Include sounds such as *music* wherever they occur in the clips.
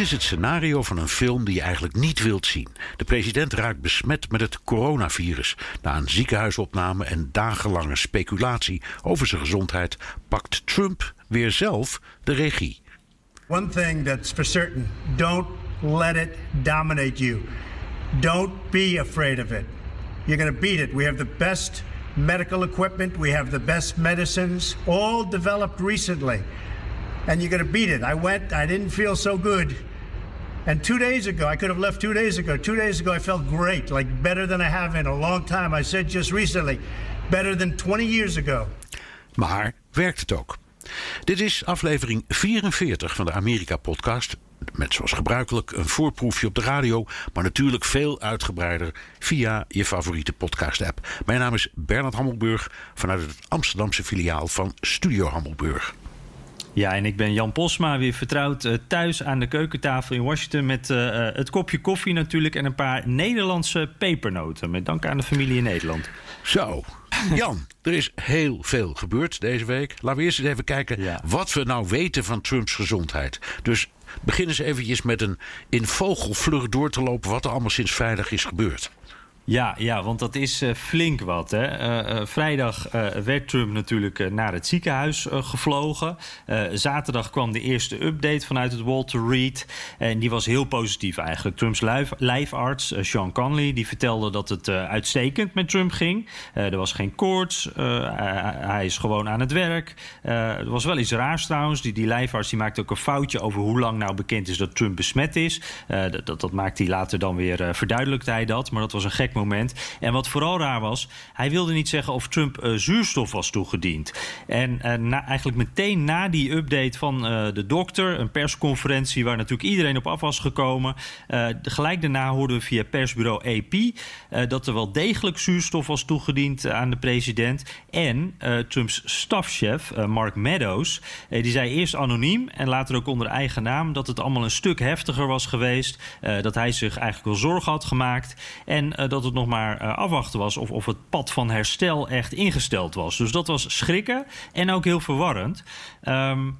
Is het scenario van een film die je eigenlijk niet wilt zien. De president raakt besmet met het coronavirus. Na een ziekenhuisopname en dagenlange speculatie over zijn gezondheid pakt Trump weer zelf de regie. One thing that's for certain don't let it dominate you. Don't be afraid of it. You're going to beat it. We have the best medical equipment, we have the best medicines, all developed recently. And you're going to beat it. I went, I didn't feel so good. And two days ago, I could have left two days ago. Two days ago, I felt great, like better than I have in a long time. I said just recently, better than 20 years ago. Maar werkt het ook? Dit is aflevering 44 van de Amerika-podcast. Met zoals gebruikelijk een voorproefje op de radio, maar natuurlijk veel uitgebreider via je favoriete podcast-app. Mijn naam is Bernard Hammelburg vanuit het Amsterdamse filiaal van Studio Hammelburg. Ja, en ik ben Jan Posma, weer vertrouwd uh, thuis aan de keukentafel in Washington... met uh, het kopje koffie natuurlijk en een paar Nederlandse pepernoten. Met dank aan de familie in Nederland. Zo, Jan, er is heel veel gebeurd deze week. Laten we eerst eens even kijken ja. wat we nou weten van Trumps gezondheid. Dus begin eens eventjes met een in vogelvlucht door te lopen... wat er allemaal sinds vrijdag is gebeurd. Ja, ja, want dat is uh, flink wat. Hè. Uh, uh, vrijdag werd Trump natuurlijk naar het ziekenhuis gevlogen. zaterdag kwam de eerste update vanuit het Walter Reed. En die was heel positief eigenlijk. Trumps lijf, lijfarts, Sean Conley, die vertelde dat het uitstekend met Trump ging. er was geen koorts. hij is gewoon aan het werk. er was wel iets raars trouwens. Die, die lijfarts die maakte ook een foutje over hoe lang nou bekend is dat Trump besmet is. dat, dat, dat maakte hij later dan weer, verduidelijkte hij dat. Maar dat was een gek moment. En wat vooral raar was, hij wilde niet zeggen of Trump uh, zuurstof was toegediend. En uh, na, eigenlijk meteen na die update van uh, de dokter, een persconferentie waar natuurlijk iedereen op af was gekomen. gelijk daarna hoorden we via persbureau AP dat er wel degelijk zuurstof was toegediend aan de president. En Trumps stafchef, Mark Meadows, die zei eerst anoniem en later ook onder eigen naam dat het allemaal een stuk heftiger was geweest. dat hij zich eigenlijk wel zorgen had gemaakt. En dat het nog maar uh, afwachten was of, of het pad van herstel echt ingesteld was. Dus dat was schrikken en ook heel verwarrend. Um,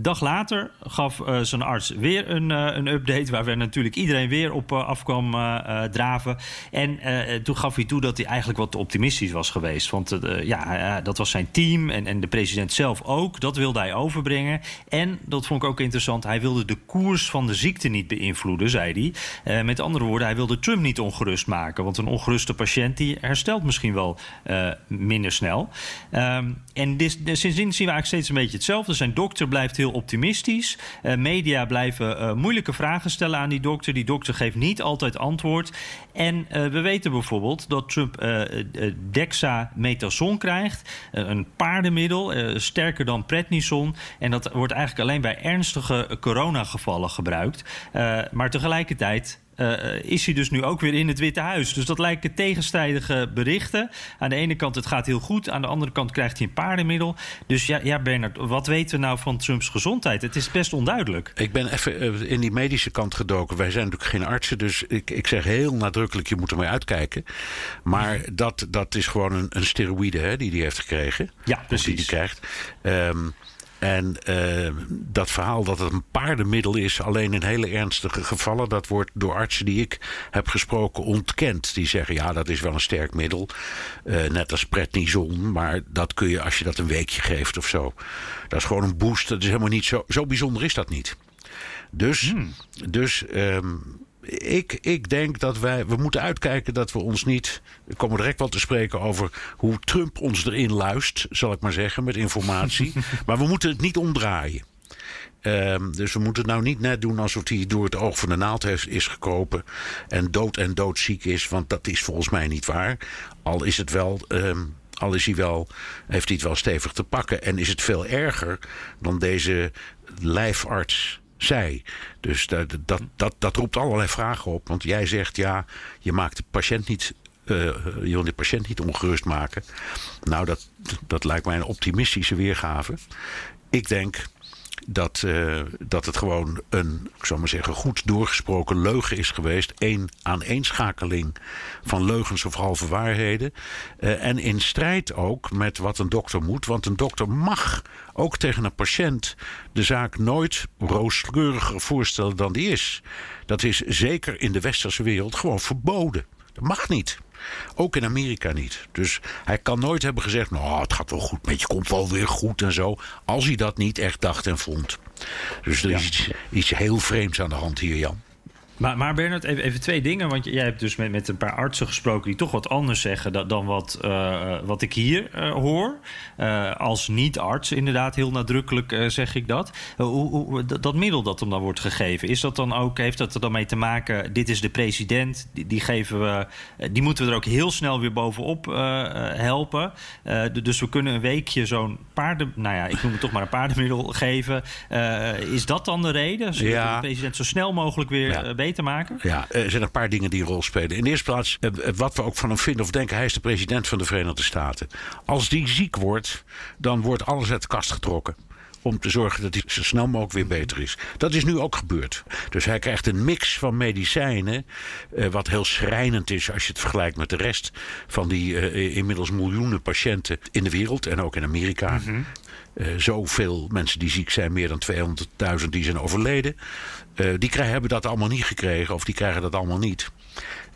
dag later gaf uh, zijn arts weer een, uh, een update... waar we natuurlijk iedereen weer op uh, af kwam draven. En toen gaf hij toe dat hij eigenlijk wat optimistisch was geweest. Want ja, dat was zijn team en, en de president zelf ook. Dat wilde hij overbrengen. En, dat vond ik ook interessant... hij wilde de koers van de ziekte niet beïnvloeden, zei hij. met andere woorden, hij wilde Trump niet ongerust maken. Want een ongeruste patiënt die herstelt misschien wel minder snel. Um, en sindsdien zien we eigenlijk steeds een beetje hetzelfde. Zijn dokter blijft heel optimistisch. Uh, media blijven uh, moeilijke vragen stellen aan die dokter. Die dokter geeft niet altijd antwoord. En uh, we weten bijvoorbeeld dat Trump dexamethason krijgt. een paardenmiddel, sterker dan prednison. En dat wordt eigenlijk alleen bij ernstige coronagevallen gebruikt. maar tegelijkertijd uh, is hij dus nu ook weer in het Witte Huis. Dus dat lijken tegenstrijdige berichten. Aan de ene kant het gaat heel goed, aan de andere kant krijgt hij een paardenmiddel. Dus ja, ja Bernard, wat weten we nou van Trumps gezondheid? Het is best onduidelijk. Ik ben even in die medische kant gedoken. Wij zijn natuurlijk geen artsen, dus ik, ik zeg heel nadrukkelijk... je moet ermee uitkijken. Maar dat, dat is gewoon een, een steroïde hè, die hij heeft gekregen. Ja, precies. Die hij krijgt. Um, en uh, dat verhaal dat het een paardenmiddel is, alleen in hele ernstige gevallen, dat wordt door artsen die ik heb gesproken ontkend. Die zeggen ja, dat is wel een sterk middel, uh, net als prednison, maar dat kun je als je dat een weekje geeft of zo. Dat is gewoon een boost. Dat is helemaal niet zo, zo bijzonder is dat niet. Dus, hmm. dus um, ik, ik denk dat wij. We moeten uitkijken dat we ons niet. We komen direct wel te spreken over hoe Trump ons erin luist, zal ik maar zeggen, met informatie. *laughs* maar we moeten het niet omdraaien. Ehm, dus we moeten het nou niet net doen alsof hij door het oog van de naald heeft, is gekropen. En dood en doodziek is. Want dat is volgens mij niet waar. Al is het wel. Ehm, al is hij wel, heeft hij het wel stevig te pakken. En is het veel erger dan deze lijfarts zei. Dus dat, dat, dat, roept allerlei vragen op. Want jij zegt ja, je maakt de patiënt niet uh, je wil de patiënt niet ongerust maken. Nou, dat, dat lijkt mij een optimistische weergave. Ik denk dat, uh, dat het gewoon een, ik zou maar zeggen, goed doorgesproken leugen is geweest. Eén aaneenschakeling van leugens of halve waarheden. Uh, en in strijd ook met wat een dokter moet. Want een dokter mag ook tegen een patiënt de zaak nooit rooskleuriger voorstellen dan die is. Dat is zeker in de westerse wereld gewoon verboden. Dat mag niet. Ook in Amerika niet. Dus hij kan nooit hebben gezegd: Nou, het gaat wel goed met je, komt wel weer goed en zo. Als hij dat niet echt dacht en vond. Dus er is iets, iets heel vreemds aan de hand hier, Jan. Maar, maar Bernard, even, even, twee dingen. Want jij hebt dus met, met een paar artsen gesproken die toch wat anders zeggen dan, dan wat, uh, wat ik hier uh, hoor. Uh, als niet-arts, inderdaad, heel nadrukkelijk zeg ik dat. Hoe, hoe, dat middel dat hem dan wordt gegeven, is dat dan ook, heeft dat er dan mee te maken? Dit is de president, die, die geven we, die moeten we er ook heel snel weer bovenop helpen. dus we kunnen een weekje zo'n paarden, nou ja, ik noem het toch maar een paardenmiddel geven. is dat dan de reden? Zodat ja. de president zo snel mogelijk weer ja. Te maken? Ja, er zijn een paar dingen die een rol spelen. In de eerste plaats, eh, wat we ook van hem vinden of denken, hij is de president van de Verenigde Staten. Als die ziek wordt, dan wordt alles uit de kast getrokken om te zorgen dat hij zo snel mogelijk weer beter is. Dat is nu ook gebeurd. Dus hij krijgt een mix van medicijnen, eh, wat heel schrijnend is als je het vergelijkt met de rest van die eh, inmiddels miljoenen patiënten in de wereld en ook in Amerika. Mm uh, zoveel mensen die ziek zijn, meer dan 200.000 die zijn overleden. Uh, die krijgen, hebben dat allemaal niet gekregen, of die krijgen dat allemaal niet.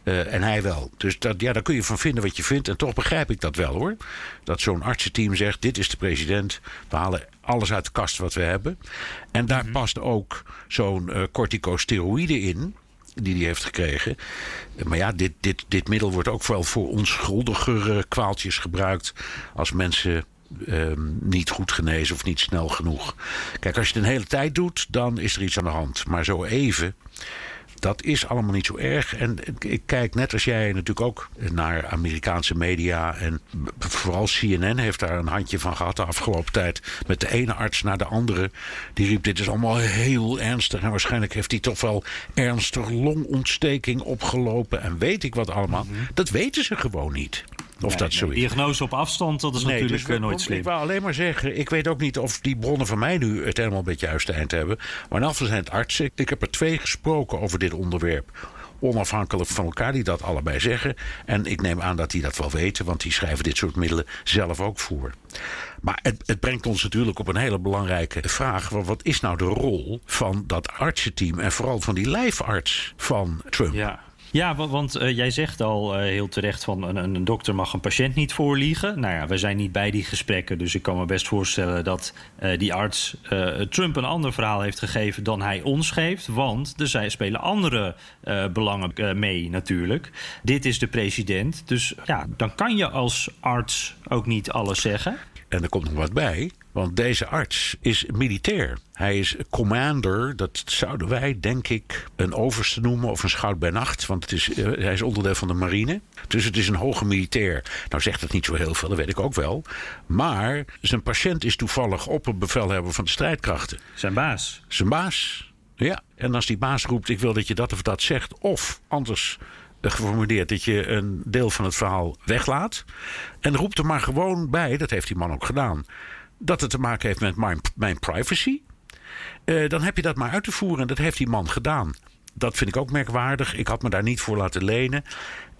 Uh, en hij wel. Dus dat, ja, daar kun je van vinden wat je vindt. En toch begrijp ik dat wel hoor. Dat zo'n artsenteam zegt: dit is de president. We halen alles uit de kast wat we hebben. En daar mm-hmm. past ook zo'n uh, corticosteroïde in die hij heeft gekregen. Maar ja, dit, dit, dit middel wordt ook wel voor onschuldigere kwaaltjes gebruikt. Als mensen um, niet goed genezen of niet snel genoeg. Kijk, als je het een hele tijd doet, dan is er iets aan de hand. Maar zo even, dat is allemaal niet zo erg. En ik kijk net als jij natuurlijk ook naar Amerikaanse media. En vooral CNN heeft daar een handje van gehad de afgelopen tijd. Met de ene arts naar de andere. Die riep: Dit is allemaal heel ernstig. En waarschijnlijk heeft hij toch wel ernstig longontsteking opgelopen. En weet ik wat allemaal. Mhm. Dat weten ze gewoon niet. Of dat zo is. Diagnose op afstand, dat is natuurlijk dus nooit slim. Ik wou alleen maar zeggen, ik weet ook niet of die bronnen van mij nu het helemaal het juiste eind hebben. Maar in afval zijn het artsen. Ik heb er twee gesproken over dit onderwerp onafhankelijk van elkaar die dat allebei zeggen. En ik neem aan dat die dat wel weten, want die schrijven dit soort middelen zelf ook voor. Maar het, het brengt ons natuurlijk op een hele belangrijke vraag. Wat is nou de rol van dat artsenteam en vooral van die lijfarts van Trump? Ja. Ja, want uh, jij zegt al uh, heel terecht van een, een, dokter mag een patiënt niet voorliegen. Nou ja, we zijn niet bij die gesprekken, dus ik kan me best voorstellen dat uh, die arts Trump een ander verhaal heeft gegeven dan hij ons geeft. Want er zijn, spelen andere belangen mee natuurlijk. Dit is de president, dus ja, dan kan je als arts ook niet alles zeggen. En er komt nog wat bij. Want deze arts is militair. Hij is commander, dat zouden wij denk ik een overste noemen of een schout bij nacht. Want het is, uh, hij is onderdeel van de marine. Dus het is een hoge militair. Nou zegt het niet zo heel veel, dat weet ik ook wel. Maar zijn patiënt is toevallig op een bevelhebber van de strijdkrachten. Zijn baas. Zijn baas, ja. En als die baas roept, ik wil dat je dat of dat zegt. Of anders geformuleerd dat je een deel van het verhaal weglaat. En roept er maar gewoon bij, dat heeft die man ook gedaan dat het te maken heeft met mijn, mijn privacy. Uh, dan heb je dat maar uit te voeren. En dat heeft die man gedaan. Dat vind ik ook merkwaardig. Ik had me daar niet voor laten lenen.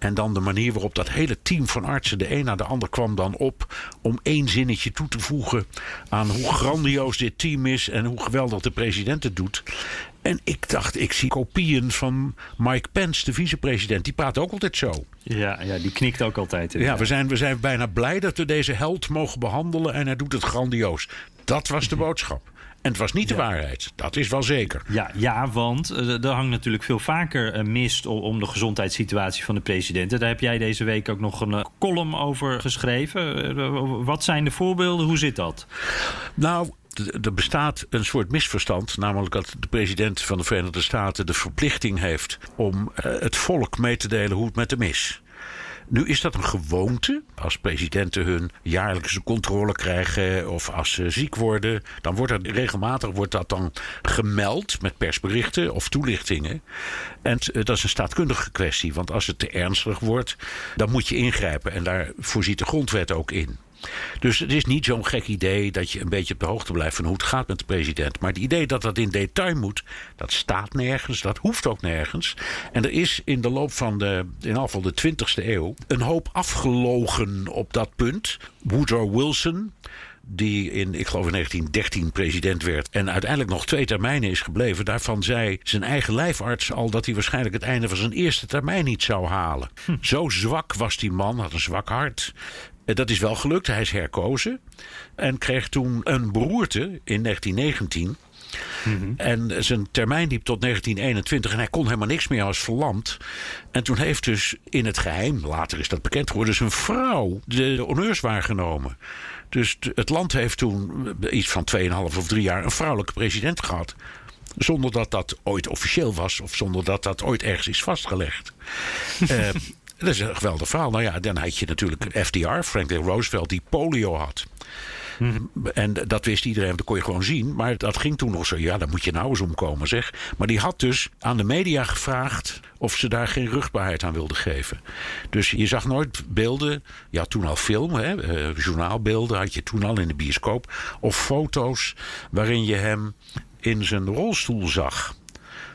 En dan de manier waarop dat hele team van artsen, de een na de ander, kwam dan op om één zinnetje toe te voegen aan hoe grandioos dit team is en hoe geweldig de president het doet. En ik dacht, ik zie kopieën van Mike Pence, de vicepresident. Die praat ook altijd zo. Ja, ja die knikt ook altijd. Ja, we zijn, we zijn bijna blij dat we deze held mogen behandelen en hij doet het grandioos. Dat was de boodschap. En het was niet de waarheid. Dat is wel zeker. Ja, ja want uh, er hangt natuurlijk veel vaker uh, mist om de gezondheidssituatie van de president. Daar heb jij deze week ook nog een uh, column over geschreven. wat zijn de voorbeelden? Hoe zit dat? Nou, er bestaat een soort misverstand, namelijk dat de president van de Verenigde Staten de verplichting heeft om eh, het volk mee te delen hoe het met hem is. Nu is dat een gewoonte. Als presidenten hun jaarlijkse controle krijgen of als ze ziek worden, dan wordt dat regelmatig wordt dat dan gemeld met persberichten of toelichtingen. En dat is een staatkundige kwestie, want als het te ernstig wordt, dan moet je ingrijpen en daar voorziet de grondwet ook in. Dus het is niet zo'n gek idee dat je een beetje op de hoogte blijft van hoe het gaat met de president. Maar het idee dat dat in detail moet, dat staat nergens, dat hoeft ook nergens. En er is in de loop van de, in afval de 20e eeuw, een hoop afgelogen op dat punt. Woodrow Wilson, die in, ik geloof in 1913 president werd en uiteindelijk nog twee termijnen is gebleven. Daarvan zei zijn eigen lijfarts al dat hij waarschijnlijk het einde van zijn eerste termijn niet zou halen. Hm. Zo zwak was die man, had een zwak hart. Eh, dat is wel gelukt. Hij is herkozen. En kreeg toen een beroerte in 1919. Mhm. En zijn termijn liep tot 1921 en hij kon helemaal niks meer als verlamd. En toen heeft dus in het geheim, later is dat bekend geworden, zijn vrouw de, de honneurs waargenomen. Dus het land heeft toen iets van 2,5 of 3 jaar een vrouwelijke president gehad. Zonder dat dat ooit officieel was of zonder dat dat ooit ergens is vastgelegd. uh, *laughs* Dat is een geweldig verhaal. Nou ja, dan had je natuurlijk FDR, Franklin Roosevelt, die polio had. Mhm. En dat wist iedereen, dat kon je gewoon zien. Maar dat ging toen nog zo. Ja, daar moet je nou eens omkomen, zeg. Maar die had dus aan de media gevraagd of ze daar geen rugbaarheid aan wilden geven. Dus je zag nooit beelden. Ja, toen al film, hè, uh, journaalbeelden had je toen al in de bioscoop. Of foto's waarin je hem in zijn rolstoel zag.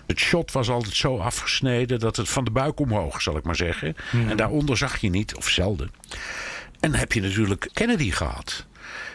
Het shot was altijd zo afgesneden dat het van de buik omhoog, zal ik maar zeggen. En daaronder zag je niet, of zelden. En dan heb je natuurlijk Kennedy gehad.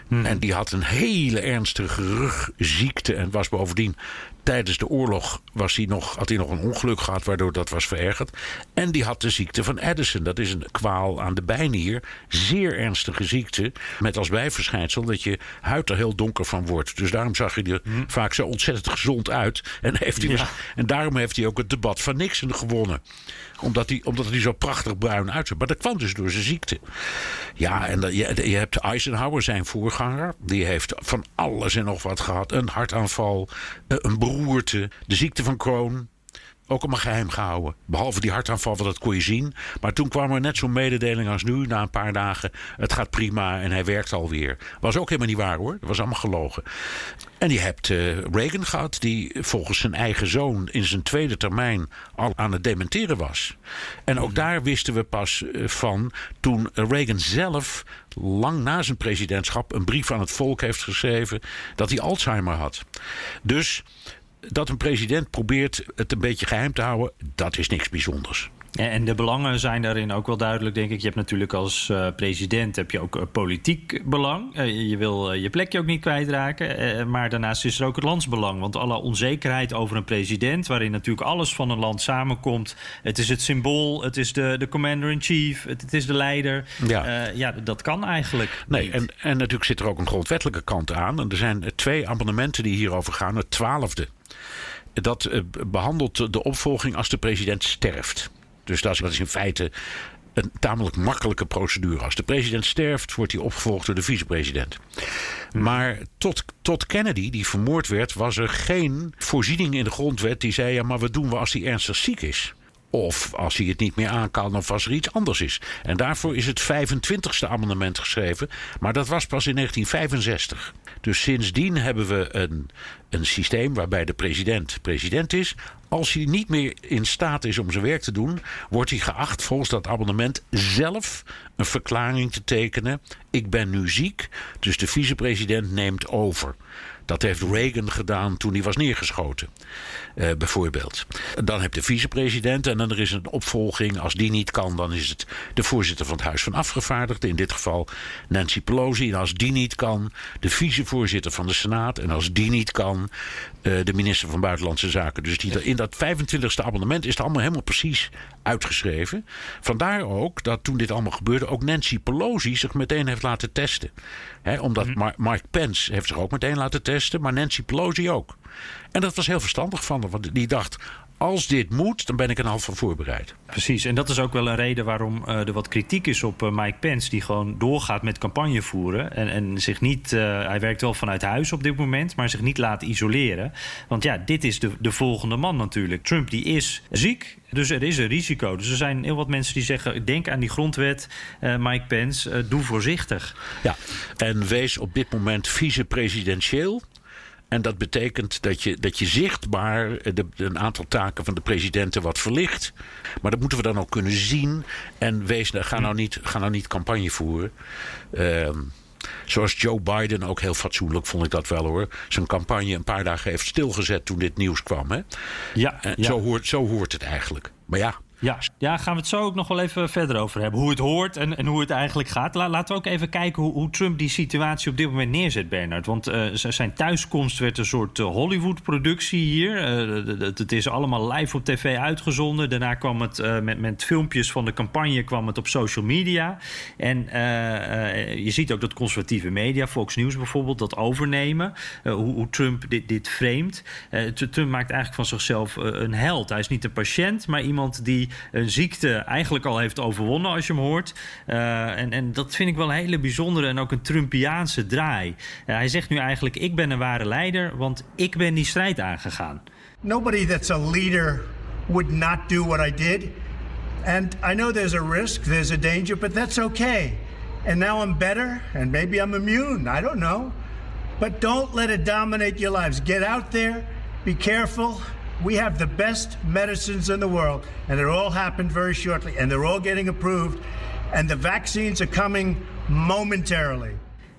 En die had een hele ernstige rugziekte en was bovendien tijdens de oorlog was hij nog, had hij nog een ongeluk gehad waardoor dat was verergerd. En die had de ziekte van Addison. Dat is een kwaal aan de bijnier. Zeer ernstige ziekte. Met als bijverschijnsel dat je huid er heel donker van wordt. Dus daarom zag hij er hm. vaak zo ontzettend gezond uit. En, heeft hij, en daarom heeft hij ook het debat van Nixon gewonnen omdat hij, omdat zo prachtig bruin uitzag. Maar dat kwam dus door zijn ziekte. Ja, en je, je hebt Eisenhower, zijn voorganger. Die heeft van alles en nog wat gehad. Een hartaanval, eh, een beroerte, de ziekte van Crohn ook allemaal geheim gehouden. Behalve die hartaanval, want dat kon je zien. Maar toen kwam er net zo'n mededeling als nu, na een paar dagen. Het gaat prima en hij werkt alweer. Was ook helemaal niet waar hoor. Dat was allemaal gelogen. En je hebt uh, Reagan gehad, die volgens zijn eigen zoon in zijn tweede termijn al aan het dementeren was. En ook daar wisten we pas uh, van toen Reagan zelf lang na zijn presidentschap een brief aan het volk heeft geschreven dat hij Alzheimer had. Dus dat een president probeert het een beetje geheim te houden, dat is niks bijzonders. En de belangen zijn daarin ook wel duidelijk, denk ik. Je hebt natuurlijk als uh, president heb je ook uh, politiek belang. Uh, je wil je plekje ook niet kwijtraken. maar daarnaast is er ook het landsbelang. Want alle onzekerheid over een president, waarin natuurlijk alles van een land samenkomt. Het is het symbool, het is de, de commander-in-chief, het, het, is de leider. Ja, ja dat kan eigenlijk. Nee, en, en natuurlijk zit er ook een grondwettelijke kant aan. En er zijn twee amendementen die hierover gaan. Het twaalfde dat behandelt de opvolging als de president sterft. Dus dat is, dat is in feite een tamelijk makkelijke procedure. Als de president sterft, wordt hij opgevolgd door de vicepresident. Maar tot, tot Kennedy, die vermoord werd, was er geen voorziening in de grondwet die zei: ja, maar wat doen we als hij ernstig ziek is? Of als hij het niet meer aan kan, of als er iets anders is. En daarvoor is het 25e amendement geschreven. Maar dat was pas in 1965. Dus sindsdien hebben we een, een systeem waarbij de president president is. Als hij niet meer in staat is om zijn werk te doen, wordt hij geacht volgens dat abonnement zelf een verklaring te tekenen. Ik ben nu ziek, dus de vicepresident neemt over. Dat heeft Reagan gedaan toen hij was neergeschoten, uh, bijvoorbeeld. Dan heb je de vicepresident en dan er is een opvolging. Als die niet kan, dan is het de voorzitter van het Huis van Afgevaardigden. In dit geval Nancy Pelosi. En als die niet kan, de vicevoorzitter van de Senaat. En als die niet kan, uh, de minister van Buitenlandse Zaken. Dus die, in dat 25e abonnement is het allemaal helemaal precies uitgeschreven. Vandaar ook dat toen dit allemaal gebeurde, ook Nancy Pelosi zich meteen heeft laten testen. He, omdat mm Mike Pence heeft zich ook meteen laten testen, maar Nancy Pelosi ook. En dat was heel verstandig van haar, want die dacht: als dit moet, dan ben ik er al van voorbereid. Precies, en dat is ook wel een reden waarom uh, er wat kritiek is op uh, Mike Pence, die gewoon doorgaat met campagne voeren. En, en zich niet, uh, hij werkt wel vanuit huis op dit moment, maar zich niet laat isoleren. Want ja, dit is de, de volgende man natuurlijk. Trump die is ziek, dus er is een risico. Dus er zijn heel wat mensen die zeggen: denk aan die grondwet, Mike Pence, doe voorzichtig. Ja, en wees op dit moment vice-presidentieel. En dat betekent dat je, dat je zichtbaar de, een aantal taken van de presidenten wat verlicht. Maar dat moeten we dan ook kunnen zien. En wees, ga, nou niet, ga nou niet campagne voeren. Uh, Zoals Joe Biden ook heel fatsoenlijk, vond ik dat wel hoor. Zijn campagne een paar dagen heeft stilgezet toen dit nieuws kwam. Hè? Ja, ja. Zo, hoort, zo hoort het eigenlijk. Maar ja, ja, ja, gaan we het zo ook nog wel even verder over hebben. Hoe het hoort en, en hoe het eigenlijk gaat. laten we ook even kijken hoe, hoe, Trump die situatie op dit moment neerzet, Bernard. Want uh, zijn thuiskomst werd een soort uh, Hollywood-productie hier. Uh, het is allemaal live op tv uitgezonden. Daarna kwam het met, met filmpjes van de campagne kwam het op social media. En je ziet ook dat conservatieve media, Fox News bijvoorbeeld, dat overnemen. Hoe, hoe, Trump dit, dit. Trump maakt eigenlijk van zichzelf een held. Hij is niet een patiënt, maar iemand die een ziekte eigenlijk al heeft overwonnen, als je hem hoort. Uh, en, en dat vind ik wel een hele bijzondere en ook een Trumpiaanse draai. Uh, hij zegt nu eigenlijk: Ik ben een ware leider, want ik ben die strijd aangegaan. Nobody that's a leader would not do what I did. And I know there's a risk, there's a danger, but that's okay. And now I'm better, and maybe I'm immune. I don't know. But don't let it dominate your lives. Get out there, be careful, we have the best medicines in the world, and it all happened very shortly, and they're all getting approved, and the vaccines are coming momentarily.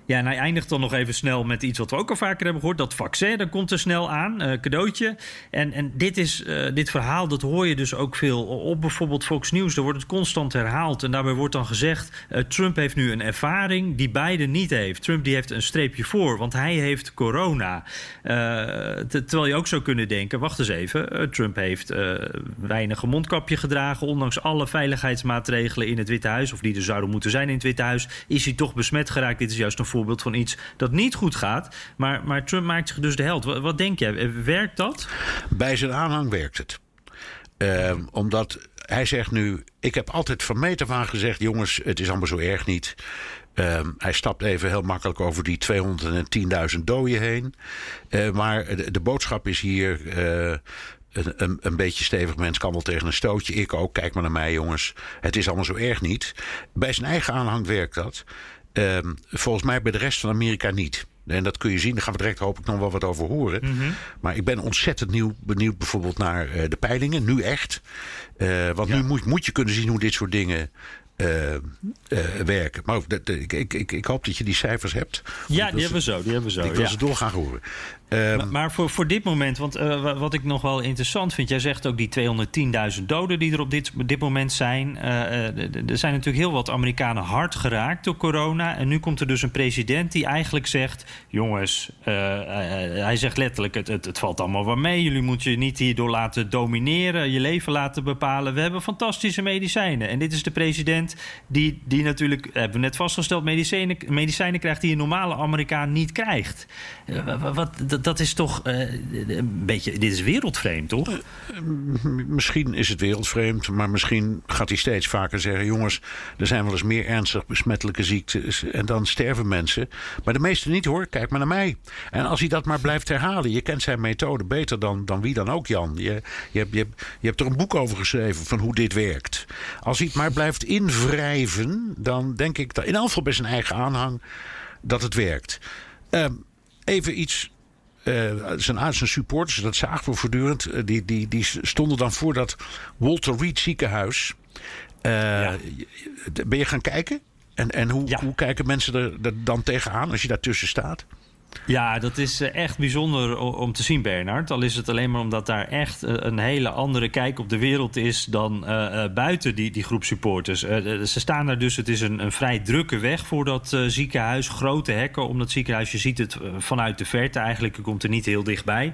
Ja, en hij eindigt dan nog even snel met iets wat we ook al vaker hebben gehoord. Dat vaccin, dat komt er snel aan, uh, cadeautje. En, en dit, is, uh, dit verhaal, dat hoor je dus ook veel op bijvoorbeeld Fox News. Daar wordt het constant herhaald. En daarbij wordt dan gezegd, uh, Trump heeft nu een ervaring die Biden niet heeft. Trump die heeft een streepje voor, want hij heeft corona. terwijl je ook zou kunnen denken, wacht eens even. Trump heeft weinig mondkapje gedragen. Ondanks alle veiligheidsmaatregelen in het Witte Huis, of die er zouden moeten zijn in het Witte Huis, is hij toch besmet geraakt. Dit is juist een voorbeeld van iets dat niet goed gaat. Maar, maar Trump maakt zich dus de held. Wat, denk jij? Werkt dat? Bij zijn aanhang werkt het. Uh, omdat hij zegt nu: Ik heb altijd van meet af aan gezegd, jongens, het is allemaal zo erg niet. Uh, hij stapt even heel makkelijk over die 210.000 doden heen. Uh, maar de, de, boodschap is hier. Uh, een, een, een, beetje stevig mens kan wel tegen een stootje. Ik ook. Kijk maar naar mij, jongens. Het is allemaal zo erg niet. Bij zijn eigen aanhang werkt dat. Ehm, volgens mij bij de rest van Amerika niet. En dat kun je zien, daar gaan we direct hoop ik nog wel wat over horen. Mhm. Maar ik ben ontzettend nieuw, benieuwd bijvoorbeeld naar uh, de peilingen, nu echt. Uh, want nu moet, moet je kunnen zien hoe dit soort dingen uh, uh, werken. Maar ik, ik, ik, ik, hoop dat je die cijfers hebt. Ja, die hebben we zo. Die hebben we zo. Ik wil ja. ze doorgaan horen. Um, maar, maar voor, voor dit moment, want uh, wat ik nog wel interessant vind, jij zegt ook die 210.000 doden die er op dit, dit moment zijn. er zijn natuurlijk heel wat Amerikanen hard geraakt door corona. En nu komt er dus een president die eigenlijk zegt: jongens, hij zegt letterlijk: het, het, het, valt allemaal wel mee. Jullie moeten je niet hierdoor laten domineren, je leven laten bepalen. We hebben fantastische medicijnen. En dit is de president die, die natuurlijk, hebben we net vastgesteld, medicijnen, medicijnen krijgt die een normale Amerikaan niet krijgt. wat, dat, is toch uh, een beetje. Dit is wereldvreemd, toch? Uh, misschien is het wereldvreemd, maar misschien gaat hij steeds vaker zeggen: jongens, er zijn wel eens meer ernstig besmettelijke ziektes en dan sterven mensen. Maar de meeste niet hoor, kijk maar naar mij. En als hij dat maar blijft herhalen, je kent zijn methode beter dan, dan wie dan ook, Jan. Je, je, hebt, je, je hebt er een boek over geschreven van hoe dit werkt. Als hij het maar blijft invrijven, dan denk ik dat in elk geval bij zijn eigen aanhang dat het werkt. Uh, even iets zijn, zijn supporters, dat zagen we voortdurend, uh, die, die, die stonden dan voor dat Walter Reed ziekenhuis. Ja. Ben je gaan kijken? En, en hoe, ja. hoe kijken mensen er, er dan tegenaan als je daartussen staat? Ja, dat is eh, echt bijzonder om te zien, Bernard. Al is het alleen maar omdat daar echt eh, een hele andere kijk op de wereld is dan uh, buiten die, die groep supporters. Ze staan daar dus, het is een, een vrij drukke weg voor dat ziekenhuis. Grote hekken om dat ziekenhuis. Je ziet het vanuit de verte eigenlijk. Je komt er niet heel dichtbij.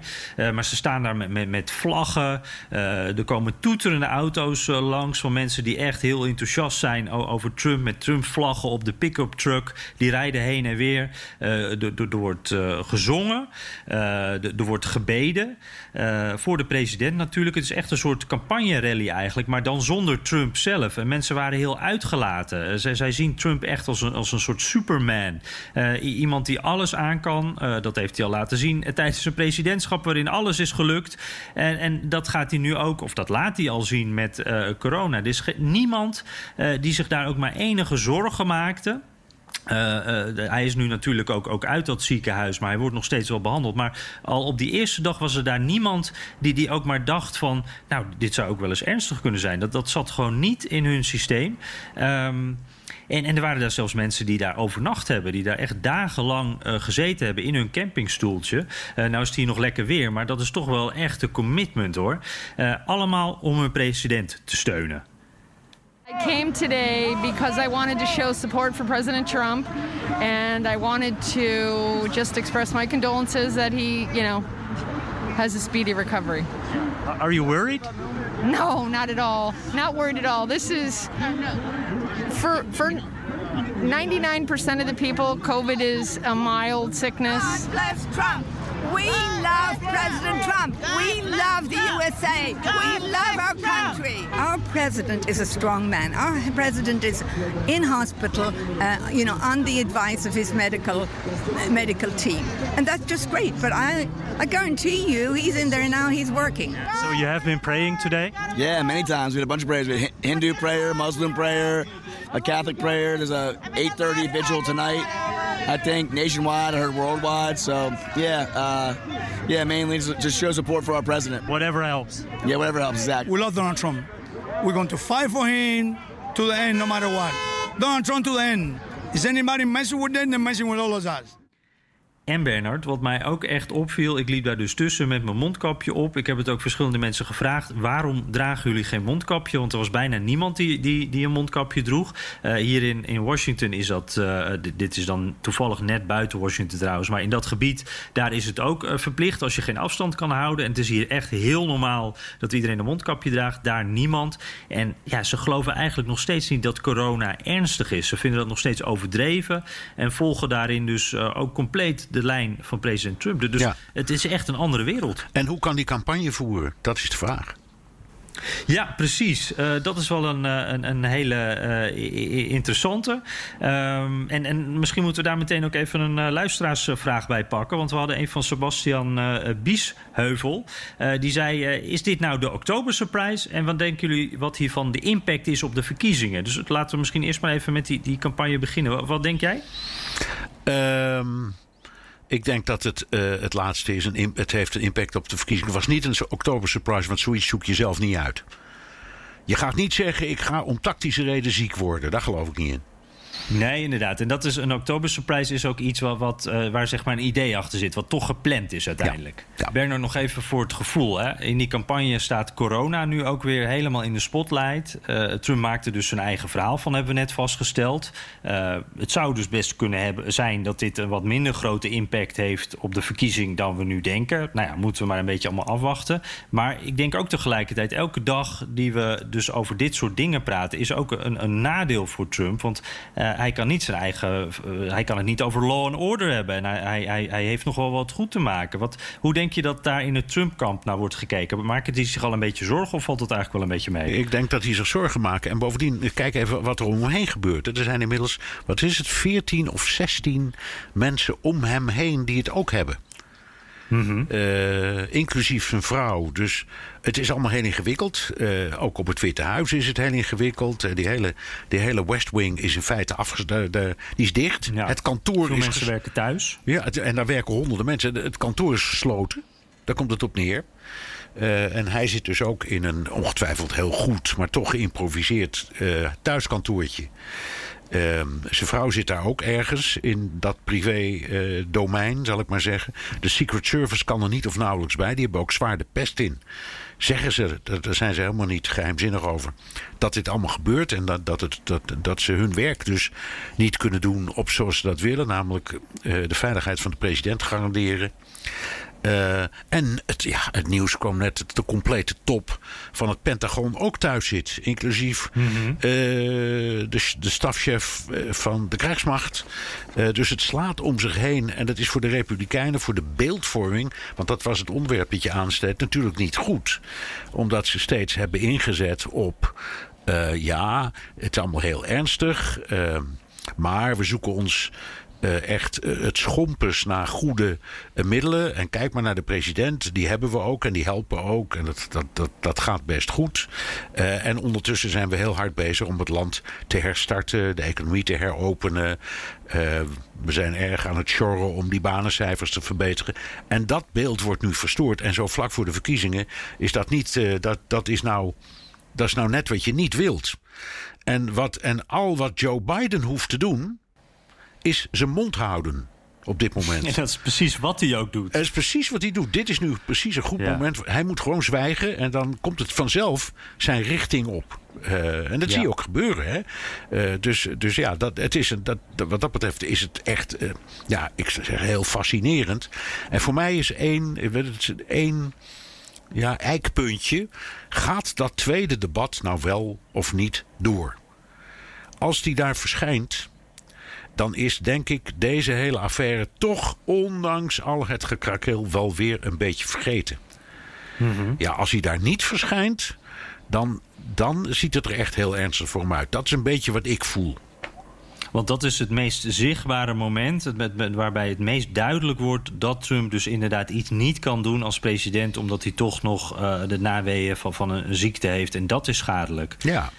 maar ze staan daar met, met, met vlaggen. er komen toeterende auto's langs van mensen die echt heel enthousiast zijn over Trump. Met Trump-vlaggen op de pick-up truck. Die rijden heen en weer door het wordt gezongen, er wordt gebeden. voor de president natuurlijk. Het is echt een soort campagne-rally eigenlijk, maar dan zonder Trump zelf. En mensen waren heel uitgelaten. zij, zij zien Trump echt als een, als een soort superman. iemand die alles aan kan. dat heeft hij al laten zien tijdens zijn presidentschap, waarin alles is gelukt. En, en dat gaat hij nu ook, of dat laat hij al zien met corona. Er is niemand die zich daar ook maar enige zorgen maakte. Uh, uh, hij is nu natuurlijk ook, ook uit dat ziekenhuis, maar hij wordt nog steeds wel behandeld. Maar al op die eerste dag was er daar niemand die, die ook maar dacht van... nou, dit zou ook wel eens ernstig kunnen zijn. Dat, dat zat gewoon niet in hun systeem. Um, en, en er waren daar zelfs mensen die daar overnacht hebben. Die daar echt dagenlang uh, gezeten hebben in hun campingstoeltje. Uh, nou is het hier nog lekker weer, maar dat is toch wel echt een commitment hoor. Allemaal om hun president te steunen. I came today because I wanted to show support for President Trump and I wanted to just express my condolences that he, you know, has a speedy recovery. Are you worried? No, not at all. Not worried at all. This is for for 99% of the people COVID is a mild sickness. God bless Trump. We love President Trump. We love the USA. We love our country. Our president is a strong man. Our president is in hospital, uh, you know, on the advice of his medical uh, medical team, and that's just great. But I, I guarantee you, he's in there now. He's working. So you have been praying today? Yeah, many times. We had a bunch of prayers. We had Hindu prayer, Muslim prayer, a Catholic prayer. There's a 8:30 vigil tonight. I think nationwide. I heard worldwide. So yeah, uh, yeah, mainly just show support for our president. Whatever helps. Yeah, whatever helps. Exactly. We love Donald Trump. We're going to fight for him to the end, no matter what. Donald Trump to the end. Is anybody messing with them? They're messing with all of us. En Bernard, wat mij ook echt opviel, ik liep daar dus tussen met mijn mondkapje op. Ik heb het ook verschillende mensen gevraagd: waarom dragen jullie geen mondkapje? Want er was bijna niemand die, die, die een mondkapje droeg. Uh, hier in, in Washington is dat, uh, dit is dan toevallig net buiten Washington trouwens, maar in dat gebied, daar is het ook uh, verplicht als je geen afstand kan houden. En het is hier echt heel normaal dat iedereen een mondkapje draagt, daar niemand. En ja, ze geloven eigenlijk nog steeds niet dat corona ernstig is. Ze vinden dat nog steeds overdreven en volgen daarin dus ook compleet de lijn van president Trump. Dus het is echt een andere wereld. En hoe kan die campagne voeren? Dat is de vraag. Ja, precies. Uh, dat is wel een, een, een hele uh, interessante. Um, en, en misschien moeten we daar meteen ook even een uh, luisteraarsvraag bij pakken. Want we hadden een van Sebastian Biesheuvel. die zei: Is dit nou de Oktober Surprise? En wat denken jullie wat hiervan de impact is op de verkiezingen? Dus laten we misschien eerst maar even met die, die campagne beginnen. Wat, wat denk jij? Um... Ik denk dat het uh, het laatste is. Het heeft een impact op de verkiezingen. Het was niet een oktober surprise, want zoiets zoek je zelf niet uit. Je gaat niet zeggen: ik ga om tactische reden ziek worden. Daar geloof ik niet in. Nee, inderdaad. En dat is een oktober surprise is ook iets wat, wat uh, waar zeg maar een idee achter zit, wat toch gepland is uiteindelijk. Ja. Ja. Bernard, nog even voor het gevoel. Hè. In die campagne staat corona nu ook weer helemaal in de spotlight. Uh, Trump maakte dus zijn eigen verhaal van, hebben we net vastgesteld. Uh, het zou dus best kunnen hebben, zijn dat dit een wat minder grote impact heeft op de verkiezing dan we nu denken. Nou ja, moeten we maar een beetje allemaal afwachten. Maar ik denk ook tegelijkertijd, elke dag die we dus over dit soort dingen praten, is ook een, een nadeel voor Trump. Want hij kan niet zijn eigen. Uh, hij kan het niet over law and order hebben. En hij, hij, hij heeft nog wel wat goed te maken. Wat, hoe denk je dat daar in het Trump-kamp naar wordt gekeken? Maken die zich al een beetje zorgen of valt het eigenlijk wel een beetje mee? Ik denk dat hij zich zorgen maken. En bovendien, kijk even wat er om hem heen gebeurt. Er zijn inmiddels, wat is het, 14 of 16 mensen om hem heen die het ook hebben. Mm -hmm. uh, inclusief zijn vrouw. Dus het is allemaal heel ingewikkeld. Uh, ook op het Witte Huis is het heel ingewikkeld. Uh, die, hele, die hele West Wing is in feite afgesloten. Die is dicht. Ja, het kantoor veel is. mensen werken thuis. Ja, het, en daar werken honderden mensen. Het kantoor is gesloten. Daar komt het op neer. Uh, en hij zit dus ook in een ongetwijfeld heel goed, maar toch geïmproviseerd thuiskantoortje. Uh, zijn vrouw zit daar ook ergens in dat privé-domein, uh, zal ik maar zeggen. De Secret Service kan er niet of nauwelijks bij. Die hebben ook zwaar de pest in. Zeggen ze, daar zijn ze helemaal niet geheimzinnig over. Dat dit allemaal gebeurt en dat, dat, het, dat, dat ze hun werk dus niet kunnen doen op zoals ze dat willen. Namelijk uh, de veiligheid van de president garanderen. Uh, en het, ja, het nieuws kwam net dat de complete top van het Pentagon ook thuis zit. Inclusief mm -hmm. uh, de, de stafchef van de krijgsmacht. Uh, dus het slaat om zich heen. En dat is voor de Republikeinen, voor de beeldvorming. Want dat was het onderwerp dat je natuurlijk niet goed. Omdat ze steeds hebben ingezet op. ja, het is allemaal heel ernstig. maar we zoeken ons uh, echt uh, het schompers naar goede uh, middelen. En kijk maar naar de president. Die hebben we ook en die helpen ook. En dat, dat, dat, dat gaat best goed. en ondertussen zijn we heel hard bezig om het land te herstarten. De economie te heropenen. we zijn erg aan het sjorren om die banencijfers te verbeteren. En dat beeld wordt nu verstoord. En zo vlak voor de verkiezingen is dat niet... dat, dat, is nou, dat is nou net wat je niet wilt. En, wat, en al wat Joe Biden hoeft te doen is zijn mond houden op dit moment. *laughs* En dat is precies wat hij ook doet. Dat is precies wat hij doet. Dit is nu precies een goed moment. Hij moet gewoon zwijgen en dan komt het vanzelf zijn richting op. Uh, en dat zie je ook gebeuren. Hè? Uh, dus, dus ja, dat, het is een, dat, wat dat betreft is het echt, uh, ja, ik zou zeggen, heel fascinerend. En voor mij is één, één ja, eikpuntje. Gaat dat tweede debat nou wel of niet door? Als die daar verschijnt, dan is denk ik deze hele affaire toch, ondanks al het gekrakeel, wel weer een beetje vergeten. Mhm. Ja, als hij daar niet verschijnt, dan, dan ziet het er echt heel ernstig voor hem uit. Dat is een beetje wat ik voel. Want dat is het meest zichtbare moment het, waarbij het meest duidelijk wordt dat Trump dus inderdaad iets niet kan doen als president, omdat hij toch nog uh, de naweeën van, van een ziekte heeft. En dat is schadelijk. Ja,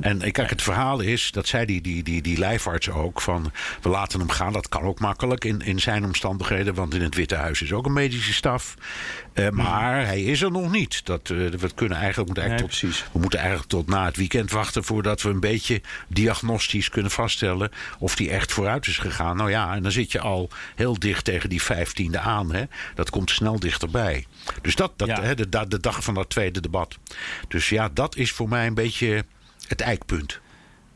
en kijk, het verhaal is, dat zei die, die, die, die lijfarts ook, van we laten hem gaan. Dat kan ook makkelijk in, in zijn omstandigheden, want in het Witte Huis is ook een medische staf. Uh, maar hij is er nog niet. Dat, uh, we, kunnen eigenlijk, moeten eigenlijk nee, tot, we moeten eigenlijk tot na het weekend wachten voordat we een beetje diagnostisch kunnen vaststellen of die echt vooruit is gegaan. Nou ja, en dan zit je al heel dicht tegen die vijftiende aan. Hè? Dat komt snel dichterbij. Dus dat, dat hè, de, de dag van dat tweede debat. Dus ja, dat is voor mij een beetje het eikpunt.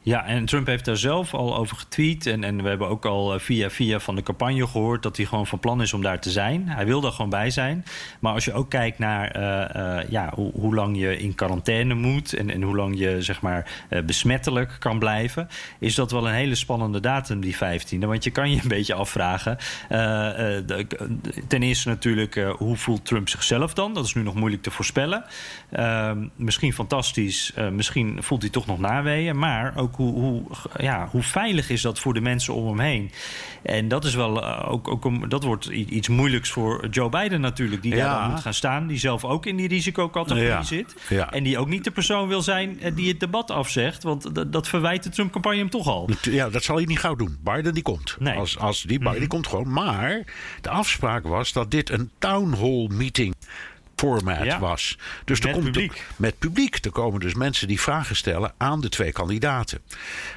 Ja, en Trump heeft daar zelf al over getweet. En, en we hebben ook al eh, via via van de campagne gehoord dat hij gewoon van plan is om daar te zijn. Hij wil daar gewoon bij zijn. Maar als je ook kijkt naar uh, uh, ja, hoe, lang je in quarantaine moet en, en hoe lang je zeg maar besmettelijk kan blijven, is dat wel een hele spannende datum, die 15e. Want je kan je een beetje afvragen. Ten eerste natuurlijk, hoe voelt Trump zichzelf dan? Dat is nu nog moeilijk te voorspellen. Ehm, misschien fantastisch, misschien voelt hij toch nog naweeën. Maar ook hoe, hoe, ja, hoe veilig is dat voor de mensen om hem heen? En dat is wel uh, ook, ook dat wordt iets moeilijks voor Joe Biden natuurlijk, die daar dan moet gaan staan, die zelf ook in die risicocategorie ja. zit. Ja. En die ook niet de persoon wil zijn eh, die het debat afzegt, want dat, verwijt de Trump-campagne hem toch al. Ja, dat zal hij niet gauw doen. Biden die komt. Nee. Als, als die Biden mm komt gewoon. Maar de afspraak was dat dit een town hall meeting format was. Dus met er komt publiek. met publiek. Er komen dus mensen die vragen stellen aan de twee kandidaten.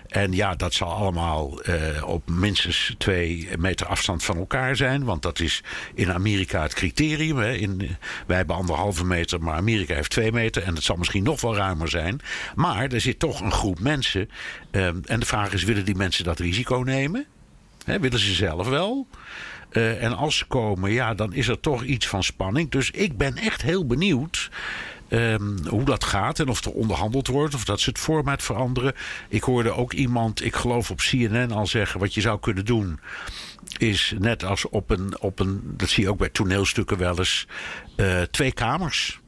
En ja, dat zal allemaal uh, op minstens twee meter afstand van elkaar zijn. Want dat is in Amerika het criterium. Hè. In, wij hebben anderhalve meter, maar Amerika heeft twee meter. En het zal misschien nog wel ruimer zijn. Maar er zit toch een groep mensen. Uh, en de vraag is: willen die mensen dat risico nemen? Hè, willen ze zelf wel? Uh, en als ze komen, ja, dan is er toch iets van spanning. Dus ik ben echt heel benieuwd. Um, hoe dat gaat en of er onderhandeld wordt of dat ze het format veranderen. Ik hoorde ook iemand, ik geloof op CNN, al zeggen: wat je zou kunnen doen. Is net als op een, op een dat zie je ook bij toneelstukken wel eens, uh, twee kamers.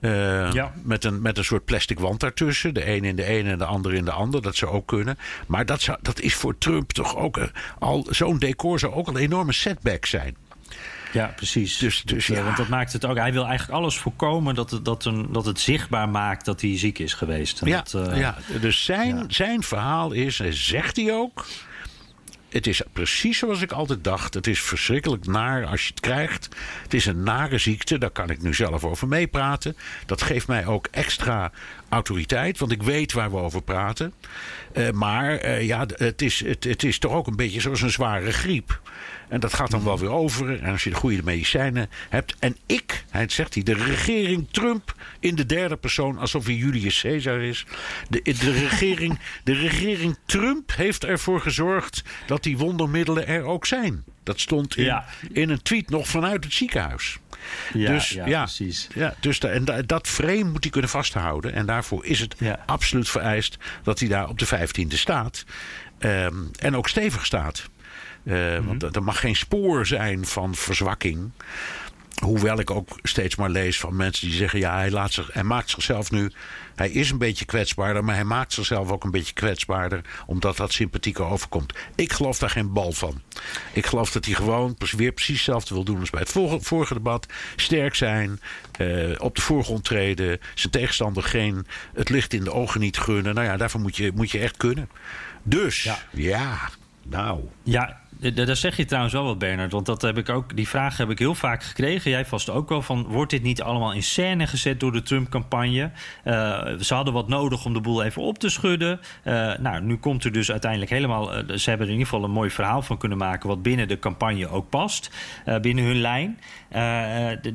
Uh, ja. met, een, met een soort plastic wand daartussen. De een in de ene en de ander in de ander. Dat zou ook kunnen. Maar dat, zou, dat is voor Trump toch ook. Uh, al Zo'n decor zou ook een enorme setback zijn. Ja, precies. Dus, dus, ja. Want dat maakt het ook. Hij wil eigenlijk alles voorkomen dat het, dat een, dat het zichtbaar maakt dat hij ziek is geweest. ja, dat, uh, ja, dus zijn, ja. zijn verhaal is, zegt hij ook het is precies zoals ik altijd dacht. Het is verschrikkelijk naar als je het krijgt. Het is een nare ziekte, daar kan ik nu zelf over meepraten. Dat geeft mij ook extra autoriteit, want ik weet waar we over praten. Uh, maar uh, ja, het is, het, het is toch ook een beetje zoals een zware griep. En dat gaat dan wel weer over. En als je de goede medicijnen hebt. En ik, hij zegt hij, de regering Trump in de derde persoon, alsof hij Julius Caesar is. De, de, regering, de regering Trump heeft ervoor gezorgd dat die wondermiddelen er ook zijn. Dat stond in, Ja. in een tweet nog vanuit het ziekenhuis. Ja, dus ja, ja, precies. Ja, dus da- en da- dat frame moet hij kunnen vasthouden. En daarvoor is het Ja. absoluut vereist dat hij daar op de 15e staat. Ehm, en ook stevig staat. Eh, Mhm. Want er- er mag geen spoor zijn van verzwakking. Hoewel ik ook steeds maar lees van mensen die zeggen: ja, hij, laat zich, hij maakt zichzelf nu. Hij is een beetje kwetsbaarder, maar hij maakt zichzelf ook een beetje kwetsbaarder. Omdat dat sympathieker overkomt. Ik geloof daar geen bal van. Ik geloof dat hij gewoon weer precies hetzelfde wil doen als bij het vorige, vorige debat. Sterk zijn, eh, op de voorgrond treden. Zijn tegenstander geen, het licht in de ogen niet gunnen. Nou ja, daarvoor moet je, moet je echt kunnen. Dus Ja. ja, nou. Ja, daar zeg je trouwens wel wat, Bernard. Want dat heb ik ook, die vraag heb ik heel vaak gekregen. Jij vast ook wel van... wordt dit niet allemaal in scène gezet door de Trump-campagne? Eh, ze hadden wat nodig om de boel even op te schudden. Eh, nou, nu komt er dus uiteindelijk helemaal... eh, ze hebben er in ieder geval een mooi verhaal van kunnen maken... wat binnen de campagne ook past, binnen hun lijn.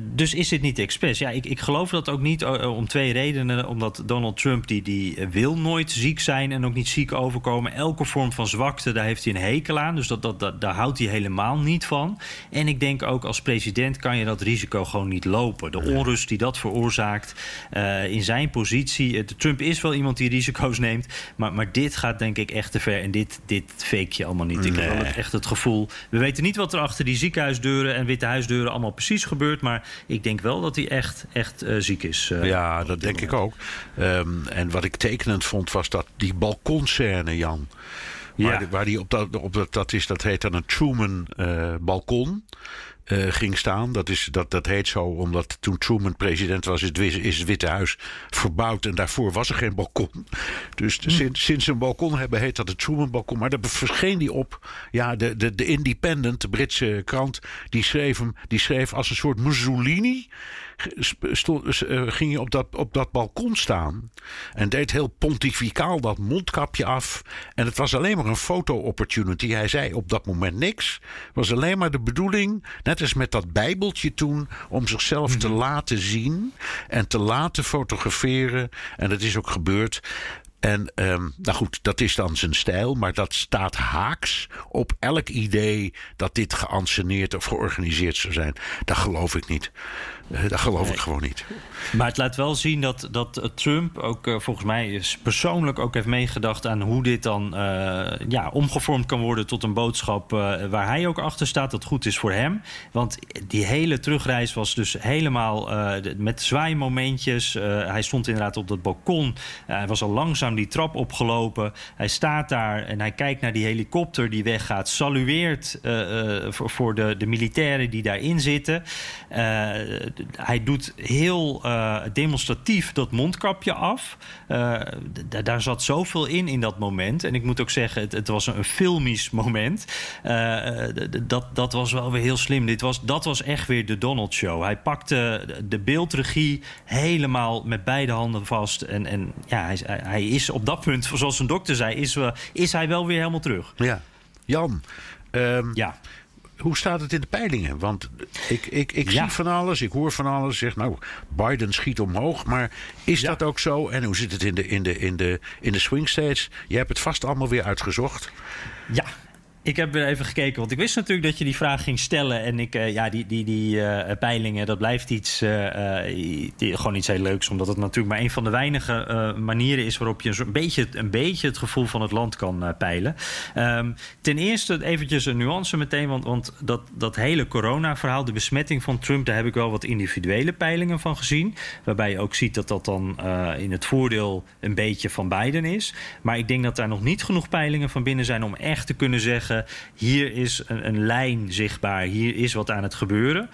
Dus is dit niet expres? Ja, ik, ik geloof dat ook niet om twee redenen. Omdat Donald Trump, die, die wil nooit ziek zijn... en ook niet ziek overkomen. Elke vorm van zwakte, daar heeft hij een hekel aan. Dus dat, dat, dat, daar houdt hij helemaal niet van. En ik denk ook als president kan je dat risico gewoon niet lopen. De onrust die dat veroorzaakt eh, in zijn positie. Trump is wel iemand die risico's neemt. Maar, maar dit gaat denk ik echt te ver. En dit, dit fake je allemaal niet. Ik heb echt het gevoel... We weten niet wat er achter die ziekenhuisdeuren en witte huisdeuren allemaal precies gebeurt. Maar ik denk wel dat hij echt, echt eh, ziek is. eh, Ja, dat denk ik ook. Ehm, en wat ik tekenend vond was dat die balkonscène, Jan. Waar, Ja. waar die op dat, op dat, dat is, dat heet dan een Truman eh, balkon. eh, ging staan. Dat, is, dat, dat heet zo omdat toen Truman president was, is het, Wi- is het Witte Huis verbouwd. En daarvoor was er geen balkon. Dus Hm. sinds, sinds een balkon hebben, heet dat het Truman balkon. Maar daar verscheen die op. Ja, de, de, de Independent, de Britse krant, die schreef hem. Die schreef als een soort Mussolini. Stond, eh, ging hij op dat, op dat balkon staan. En deed heel pontificaal dat mondkapje af. En het was alleen maar een foto-opportunity. Hij zei op dat moment niks. Het was alleen maar de bedoeling, net als met dat Bijbeltje toen, om zichzelf te laten zien en te laten fotograferen. En dat is ook gebeurd. En ehm, nou goed, dat is dan zijn stijl, maar dat staat haaks op elk idee dat dit geanceneerd of georganiseerd zou zijn. Dat geloof ik niet. Dat geloof ik gewoon niet. Maar het laat wel zien dat, dat Trump ook eh, volgens mij is persoonlijk ook heeft meegedacht aan hoe dit dan eh, ja, omgevormd kan worden tot een boodschap eh, waar hij ook achter staat, dat goed is voor hem. Want die hele terugreis was dus helemaal met zwaaimomentjes. Hij stond inderdaad op dat balkon. Hij was al langzaam die trap opgelopen. Hij staat daar en hij kijkt naar die helikopter die weggaat. Salueert voor, voor de, de militairen die daarin zitten. Hij doet heel eh, demonstratief dat mondkapje af. Eh, daar zat zoveel in in dat moment. En ik moet ook zeggen, het, het was een filmisch moment. Eh, dat, dat was wel weer heel slim. Dit was, dat was echt weer de Donald Show. Hij pakte de beeldregie helemaal met beide handen vast. En, en ja, hij, hij is op dat punt, zoals een dokter zei, is, is hij wel weer helemaal terug. Ja. Jan, ehm, Ja. Hoe staat het in de peilingen? Want ik, ik, ik Ja. zie van alles, ik hoor van alles. Zeg, nou, Biden schiet omhoog. Maar is Ja. dat ook zo? En hoe zit het in de, in, de, in, de, in de swing states? Je hebt het vast allemaal weer uitgezocht. Ja. Ik heb weer even gekeken, want ik wist natuurlijk dat je die vraag ging stellen. En ik, eh, ja, die, die, die eh, peilingen, dat blijft iets, eh, die- gewoon iets heel leuks. Omdat het natuurlijk maar een van de weinige manieren is waarop je een, beetje, een beetje het gevoel van het land kan peilen. Ehm, ten eerste eventjes een nuance meteen, want, want dat, dat hele corona-verhaal, de besmetting van Trump, daar heb ik wel wat individuele peilingen van gezien. Waarbij je ook ziet dat dat dan in het voordeel een beetje van Biden is. Maar ik denk dat daar nog niet genoeg peilingen van binnen zijn om echt te kunnen zeggen: hier is een, een lijn zichtbaar, hier is wat aan het gebeuren.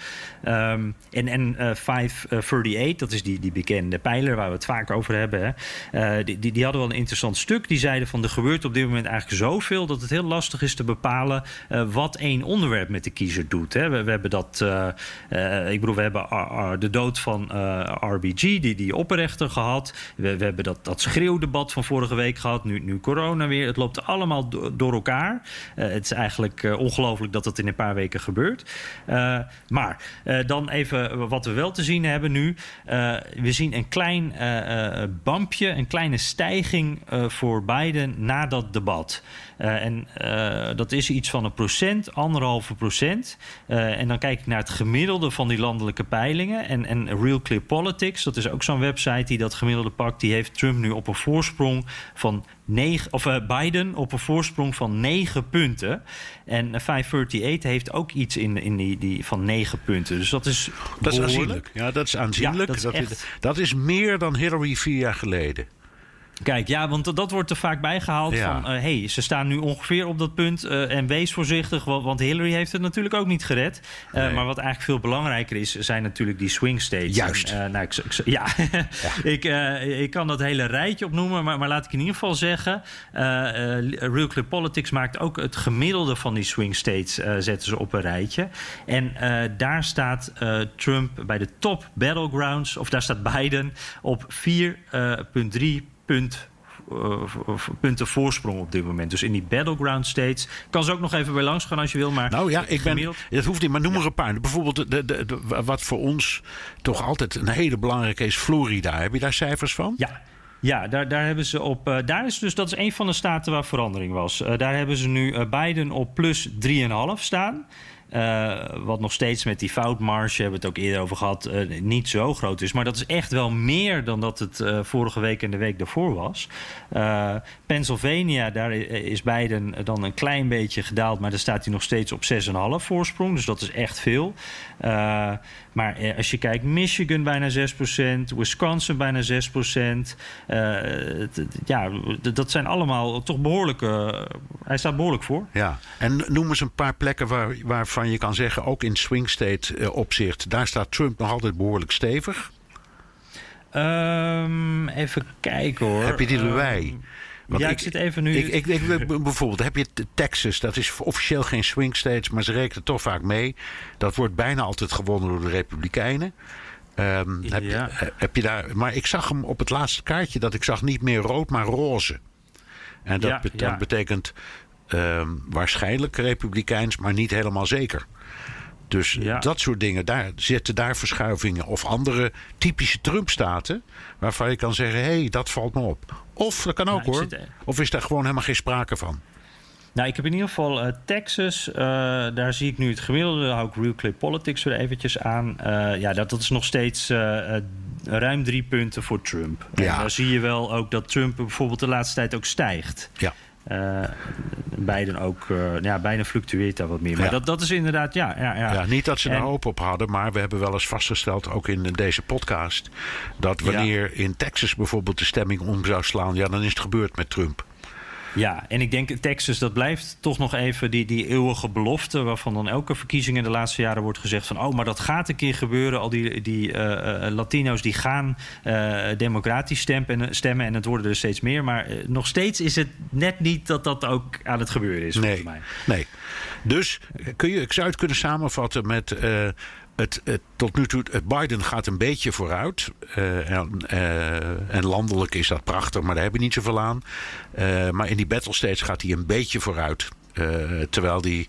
Ehm, en en eh 538, dat is die, die bekende pijler waar we het vaak over hebben, hè, eh, die, die, die hadden wel een interessant stuk. Die zeiden van er gebeurt op dit moment eigenlijk zoveel dat het heel lastig is te bepalen eh, wat één onderwerp met de kiezer doet. Hè. We, we hebben dat, ik bedoel, we hebben de dood van RBG, die, die opperrechter gehad. We, hebben dat, dat schreeuwdebat van vorige week gehad, nu, nu corona weer. Het loopt allemaal do- door elkaar. Eh, het is eigenlijk eh, ongelooflijk dat dat in een paar weken gebeurt. Eh, maar eh, dan even wat we wel te zien hebben nu. Eh, we zien een klein eh, eh, bampje, een kleine stijging eh, voor Biden na dat debat. Uh, en uh, dat is iets van een procent, anderhalve procent. Uh, en dan kijk ik naar het gemiddelde van die landelijke peilingen. En, en Real Clear Politics, dat is ook zo'n website die dat gemiddelde pakt. Die heeft Trump nu op een voorsprong van 9, of Biden op een voorsprong van 9 punten. En 538 heeft ook iets in, in die, die van 9 punten. Dus dat is. Dat is aanzienlijk. Ja, dat is aanzienlijk. Ja, dat, is dat, is, dat is meer dan Hillary vier jaar geleden. Kijk, ja, want dat wordt er vaak bijgehaald ja. van... hé, hey, ze staan nu ongeveer op dat punt uh, en wees voorzichtig... Want, Hillary heeft het natuurlijk ook niet gered. Nee. Maar wat eigenlijk veel belangrijker is... zijn natuurlijk die swing states. Juist. En, nou, ik, ja. *laughs* ik, ik kan dat hele rijtje opnoemen... maar, maar laat ik in ieder geval zeggen... Real Clear Politics maakt ook het gemiddelde van die swing states... zetten ze op een rijtje. En daar staat Trump bij de top battlegrounds... of daar staat Biden op 4,3 punt uh, punten voorsprong op dit moment. Dus in die battleground states. Kan ze ook nog even bij langs gaan als je wil. Maar nou ja, ik ben. Dat hoeft niet, maar noem er een paar. Bijvoorbeeld, de, de, de, wat voor ons toch altijd een hele belangrijke is: Florida. Heb je daar cijfers van? Ja. Ja, daar, daar hebben ze op. Uh, daar is dus, dat is een van de staten waar verandering was. Uh, daar hebben ze nu uh, Biden op plus 3,5 staan. Uh, wat nog steeds met die foutmarge, hebben we het ook eerder over gehad, uh, niet zo groot is. Maar dat is echt wel meer dan dat het uh, vorige week en de week daarvoor was. Pennsylvania, daar is Biden dan een klein beetje gedaald, maar daar staat hij nog steeds op 6,5 voorsprong. Dus dat is echt veel. Maar als je kijkt, Michigan bijna 6%, Wisconsin bijna 6%. ja, dat zijn allemaal toch behoorlijke. hij staat behoorlijk voor. Ja, en noem eens een paar plekken waar, waarvan je kan zeggen, ook in swing state opzicht, daar staat Trump nog altijd behoorlijk stevig. Um, even kijken hoor. Heb je die erbij? Um, Want ja, ik, ik, zit even nu. Ik, ik, bijvoorbeeld, heb je Texas, dat is officieel geen swing states, maar ze rekenen toch vaak mee. Dat wordt bijna altijd gewonnen door de Republikeinen. Um, ja. heb, heb, je daar, maar ik zag hem op het laatste kaartje dat ik zag niet meer rood, maar roze. En dat, ja, bet ja. betekent uh, waarschijnlijk republikeins, maar niet helemaal zeker. Dus ja. dat soort dingen, daar zitten daar verschuivingen. Of andere typische Trump-staten. Waarvan je kan zeggen: hé, hey, dat valt me op. Of dat kan ook Nou, hoor. zit- Of is daar gewoon helemaal geen sprake van? Nou, ik heb in ieder geval eh, Texas. eh, daar zie ik nu het gemiddelde. Daar hou ik Real Clear Politics weer eventjes aan. Eh, ja, dat, dat is nog steeds ruim drie punten voor Trump. En Ja. daar zie je wel ook dat Trump bijvoorbeeld de laatste tijd ook stijgt. Ja. Eh Biden ook, eh, ja, Biden fluctueert daar wat meer. Maar Ja. dat, dat is inderdaad, ja. ja, ja. Ja, niet dat ze er hoop op hadden, maar we hebben wel eens vastgesteld, ook in deze podcast, dat wanneer in Texas bijvoorbeeld de stemming om zou slaan, ja, dan is het gebeurd met Trump. Ja, en ik denk Texas, dat blijft toch nog even die, die eeuwige belofte... waarvan dan elke verkiezing in de laatste jaren wordt gezegd van... oh, maar dat gaat een keer gebeuren. Al die, die eh, eh, Latino's die gaan eh, democratisch stemmen, stemmen en het worden er steeds meer. Maar eh, nog steeds is het net niet dat dat ook aan het gebeuren is, volgens Nee, mij. nee. Dus kun je, ik zou het kunnen samenvatten met. Het, het, tot nu toe, het Biden gaat een beetje vooruit. Eh, en, eh, en landelijk is dat prachtig, maar daar heb je niet zoveel aan. Eh, maar in die battle states gaat hij een beetje vooruit. Terwijl die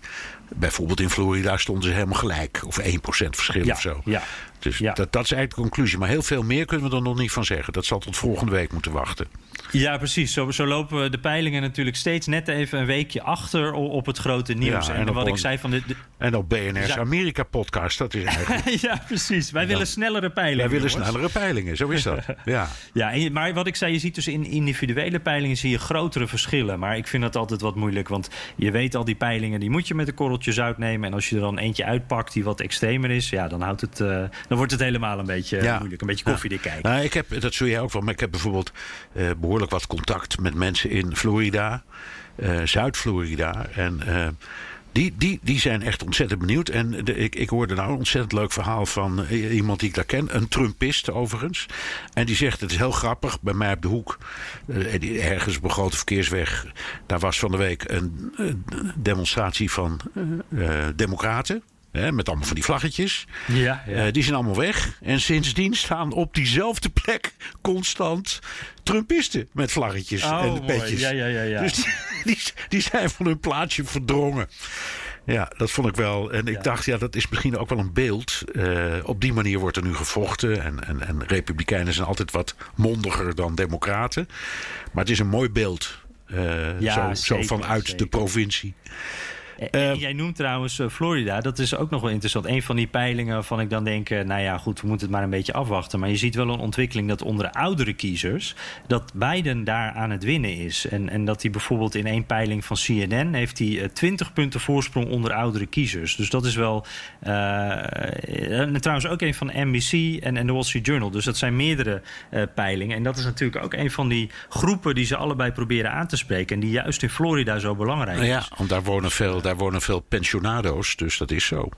bijvoorbeeld in Florida stonden ze helemaal gelijk. Of 1% verschil Ja, of zo. ja. Dus Ja. dat, dat is eigenlijk de conclusie. Maar heel veel meer kunnen we er nog niet van zeggen. Dat zal tot volgende week moeten wachten. Ja, precies. Zo, zo lopen de peilingen natuurlijk steeds net even een weekje achter op het grote nieuws. Ja, en wat ik zei van de, de- En op BNR's Ja. Amerika-podcast, dat is eigenlijk. *laughs* ja, precies. Wij willen snellere peilingen. Wij willen jongens. snellere peilingen, zo is dat. *laughs* Ja. Ja, en maar wat ik zei, je ziet dus in individuele peilingen zie je grotere verschillen. Maar ik vind dat altijd wat moeilijk, want je weet al die peilingen, die moet je met een korreltje zout nemen. En als je er dan eentje uitpakt die wat extremer is, ja, dan, houdt het, eh, dan wordt het helemaal een beetje moeilijk. Een beetje koffiedik kijken. Nou, ik heb, dat zul jij ook wel, maar ik heb bijvoorbeeld eh, behoorlijk wat contact met mensen in Florida, eh, Zuid-Florida. En eh, die, die, die zijn echt ontzettend benieuwd. En de, ik, ik hoorde nou een ontzettend leuk verhaal van eh, iemand die ik daar ken, een Trumpist overigens. En die zegt: Het is heel grappig, bij mij op de hoek, ergens op een grote verkeersweg, daar was van de week een, demonstratie van Democraten. Hè, met allemaal van die vlaggetjes. Ja, ja. Eh, die zijn allemaal weg. En sindsdien staan op diezelfde plek constant Trumpisten met vlaggetjes Oh, en petjes. Ja, ja, ja, ja. Dus die, die, die zijn van hun plaatsje verdrongen. Ja, dat vond ik wel. En ik dacht, ja, dat is misschien ook wel een beeld. Eh, op die manier wordt er nu gevochten. En, en, en republikeinen zijn altijd wat mondiger dan democraten. Maar het is een mooi beeld. Eh, Ja, zo, zo zeker, vanuit de provincie. Eh, Eh, jij noemt trouwens eh, Florida. Dat is ook nog wel interessant. Een van die peilingen waarvan ik dan denk... nou ja, goed, we moeten het maar een beetje afwachten. Maar je ziet wel een ontwikkeling dat onder de oudere kiezers... dat Biden daar aan het winnen is. En, en dat hij bijvoorbeeld in één peiling van CNN... heeft hij eh, 20 punten voorsprong onder oudere kiezers. Dus dat is wel... en trouwens ook een van NBC en, en de Wall Street Journal. Dus dat zijn meerdere peilingen. En dat is natuurlijk ook een van die groepen... die ze allebei proberen aan te spreken. En die juist in Florida zo belangrijk is. ja, want daar wonen veel, daar wonen veel pensionado's, dus dat is zo.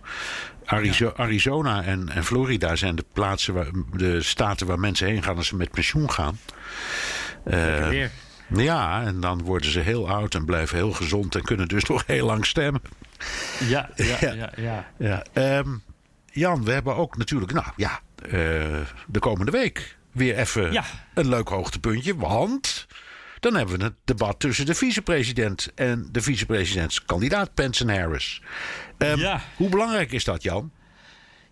Arizo- Arizona en, en Florida zijn de plaatsen, waar, de staten waar mensen heen gaan als ze met pensioen gaan. Eh, weer. ja, en dan worden ze heel oud en blijven heel gezond en kunnen dus *laughs* nog heel lang stemmen. Ja, ja, Ja. ja. ja. Ja, ehm, Jan, we hebben ook natuurlijk, nou ja, eh, de komende week weer even een leuk hoogtepuntje. Want dan hebben we het debat tussen de vicepresident en de vicepresidentskandidaat Pence en Harris. Ehm, Ja. Hoe belangrijk is dat, Jan?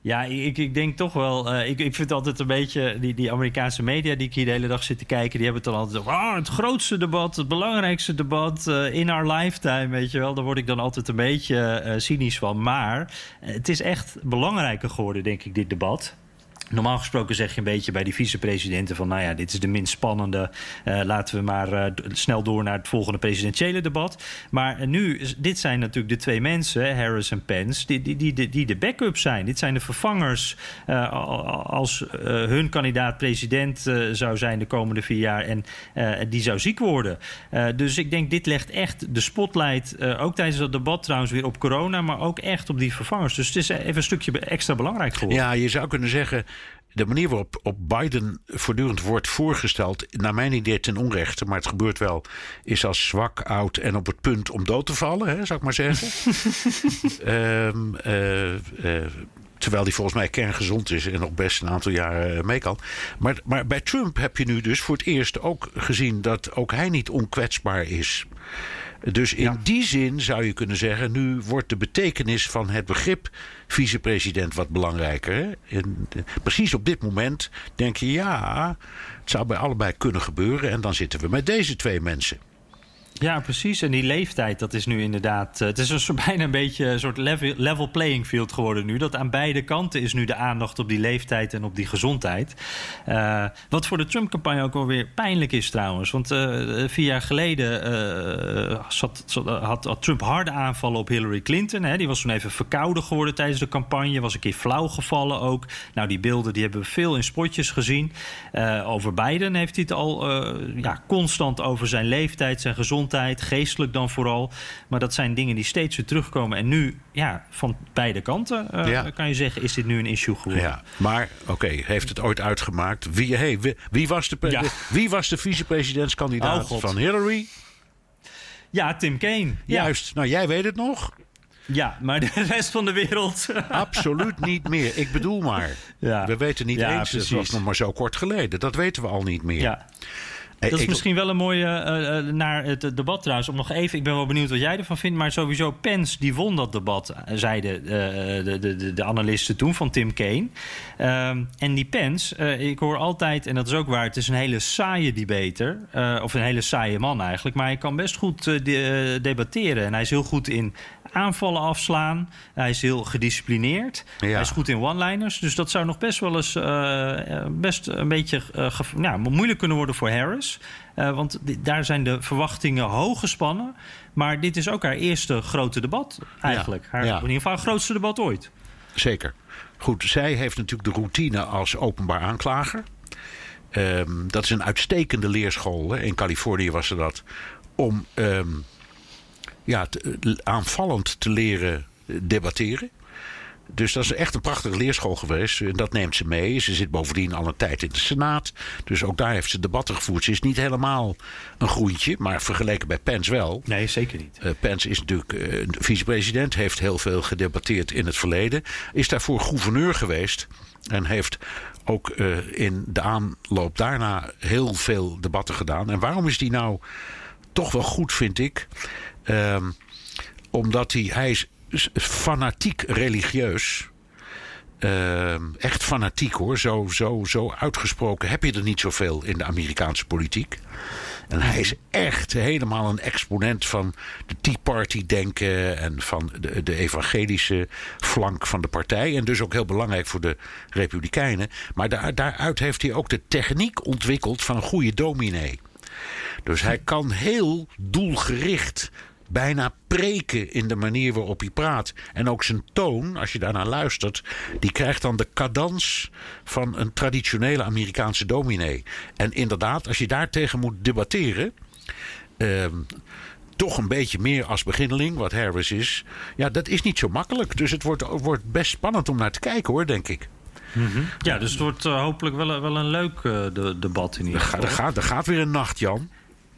Ja, ik, ik denk toch wel. eh, ik, ik vind altijd een beetje. Die, die Amerikaanse media die ik hier de hele dag zit te kijken. die hebben het dan altijd over. "Ah, het grootste debat, het belangrijkste debat. eh, in our lifetime. Weet je wel. Daar word ik dan altijd een beetje eh, cynisch van. Maar het is echt belangrijker geworden, denk ik, dit debat. Normaal gesproken zeg je een beetje bij die vicepresidenten van... nou ja, dit is de minst spannende. eh, laten we maar eh, snel door naar het volgende presidentiële debat. Maar nu, dit zijn natuurlijk de twee mensen, Harris en Pence... die, die, die, die, de backup zijn. Dit zijn de vervangers eh, als hun kandidaat president zou zijn... de komende vier jaar en die zou ziek worden. Dus ik denk, dit legt echt de spotlight... ook tijdens dat debat trouwens weer op corona... maar ook echt op die vervangers. Dus het is even een stukje extra belangrijk geworden. Ja, je zou kunnen zeggen. De manier waarop op Biden voortdurend wordt voorgesteld, naar mijn idee ten onrechte, maar het gebeurt wel, is als zwak, oud en op het punt om dood te vallen, hè, zou ik maar zeggen. *laughs* Ehm, eh, eh, terwijl hij volgens mij kerngezond is en nog best een aantal jaren eh, mee kan. Maar, maar bij Trump heb je nu dus voor het eerst ook gezien dat ook hij niet onkwetsbaar is. Dus in die zin zou je kunnen zeggen, nu wordt de betekenis van het begrip vicepresident wat belangrijker. Hè? En, eh, precies op dit moment denk je, ja, het zou bij allebei kunnen gebeuren. En dan zitten we met deze twee mensen. Ja, precies. En die leeftijd, dat is nu inderdaad... eh, het is een *laughs* bijna een beetje een soort level, level playing field geworden nu. Dat aan beide kanten is nu de aandacht op die leeftijd en op die gezondheid. Eh, wat voor de Trump-campagne ook wel weer pijnlijk is trouwens. Want eh, vier jaar geleden zat, zat- had, Trump harde aanvallen op Hillary Clinton. Hè. Die was toen even verkouden geworden tijdens de campagne. Was een keer flauw gevallen ook. Nou, die beelden die hebben we veel in spotjes gezien. Over Biden heeft hij het al ja, constant over zijn leeftijd, zijn gezondheid, geestelijk dan vooral. Maar dat zijn dingen die steeds weer terugkomen. En nu, ja, van beide kanten eh, Ja. kan je zeggen, is dit nu een issue geworden. Ja, maar oké, heeft het ooit uitgemaakt? Wie, hey, wie, wie was de, Ja. wie was de vicepresidentskandidaat Oh, van Hillary? Ja, Tim Kaine. Ja. Juist, nou jij weet het nog. ja, maar de *laughs* rest van de wereld. Absoluut niet meer. Ik bedoel maar. Ja. We weten niet Ja, eens, het precies. was nog maar zo kort geleden. Dat weten we al niet meer. ja. Dat is misschien wel een mooie eh, eh, naar het debat trouwens. Om nog even, ik ben wel benieuwd wat jij ervan vindt. Maar sowieso, Pence die won dat debat, eh, zeiden de, de, de, analisten toen van Tim Kaine. Ehm, en die Pence, ik hoor altijd, en dat is ook waar, het is een hele saaie debater. of een hele saaie man eigenlijk. Maar hij kan best goed de- debatteren. En hij is heel goed in aanvallen afslaan. Hij is heel gedisciplineerd. Ja. Hij is goed in one-liners. Dus dat zou nog best wel eens best een beetje nou, moeilijk kunnen worden voor Harris. Eh, want daar zijn de verwachtingen hoog gespannen. Maar dit is ook haar eerste grote debat eigenlijk. Haar, ja. In ieder geval haar grootste debat ooit. Zeker. Goed, zij heeft natuurlijk de routine als openbaar aanklager. Ehm, dat is een uitstekende leerschool. Hè. In Californië was ze dat. Om ehm, ja, te- eh, aanvallend te leren eh, debatteren. Dus dat is echt een prachtige leerschool geweest. Dat neemt ze mee. Ze zit bovendien al een tijd in de Senaat. Dus ook daar heeft ze debatten gevoerd. Ze is niet helemaal een groentje, maar vergeleken bij Pence wel. Nee, zeker niet. Eh, Pence is natuurlijk een vicepresident, heeft heel veel gedebatteerd in het verleden. Is daarvoor gouverneur geweest en heeft ook eh, in de aanloop daarna heel veel debatten gedaan. En waarom is die nou toch wel goed, vind ik? Ehm, omdat hij, hij is fanatiek religieus. Ehm, echt fanatiek hoor. Zo, zo, zo uitgesproken heb je er niet zoveel in de Amerikaanse politiek. En hij is echt helemaal een exponent van de Tea Party denken en van de, de evangelische flank van de partij. En dus ook heel belangrijk voor de Republikeinen. Maar daar, daaruit heeft hij ook de techniek ontwikkeld van een goede dominee. Dus hij kan heel doelgericht bijna preken in de manier waarop hij praat. En ook zijn toon, als je daarnaar luistert, die krijgt dan de cadans van een traditionele Amerikaanse dominee. En inderdaad, als je daartegen moet debatteren. ehm, toch een beetje meer als beginneling, wat Harris is. Ja, dat is niet zo makkelijk. Dus het wordt, wordt best spannend om naar te kijken hoor, denk ik. Ja, dus het wordt eh, hopelijk wel, een- wel een leuk eh, de, debat in ieder Er, geval. er, gaat, er gaat weer een nacht, Jan.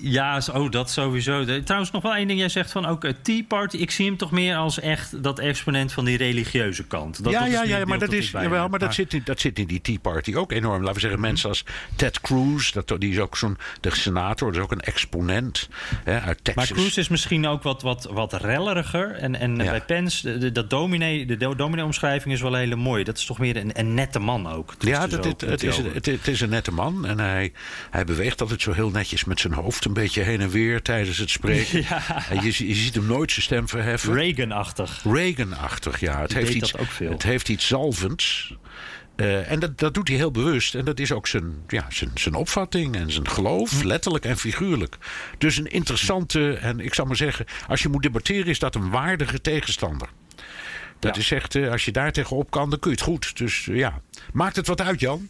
Ja, oh, dat sowieso. Trouwens, nog wel één ding. Jij zegt van ook eh, Tea Party. Ik zie hem toch meer als echt dat exponent van die religieuze kant. Dat, ja, dat ja, ja, maar, dat is, jawel, maar dat, zit, in- dat zit in die Tea Party ook enorm. Laten we zeggen, mensen als Ted Cruz, dat, die is ook zo'n de senator, dat is ook een exponent hè, uit Maar Texas. Cruz is misschien ook wat, wat, wat relleriger. En, en Ja. bij Pence, de, dat dominee, de do- dominee-omschrijving is wel hele mooi. Dat is toch meer een, een nette man ook. Ja, dus dat, ook het, het, is, het, het is een nette man. En hij, hij beweegt altijd zo heel netjes met zijn hoofd beetje heen en weer tijdens het spreken. *laughs* En je, je ziet hem nooit zijn stem verheffen. Reagan-achtig. Reagan-achtig, ja. Het Die heeft, iets, het heeft iets zalvends. Eh, en dat, dat doet hij heel bewust. En dat is ook zijn, ja, zijn, zijn opvatting en zijn geloof, Hm. letterlijk en figuurlijk. Dus een interessante, en ik zou maar zeggen, als je moet debatteren, is dat een waardige tegenstander. Dat Ja. is echt, eh, als je daar tegenop kan, dan kun je het goed. Dus eh, ja, maakt het wat uit, Jan?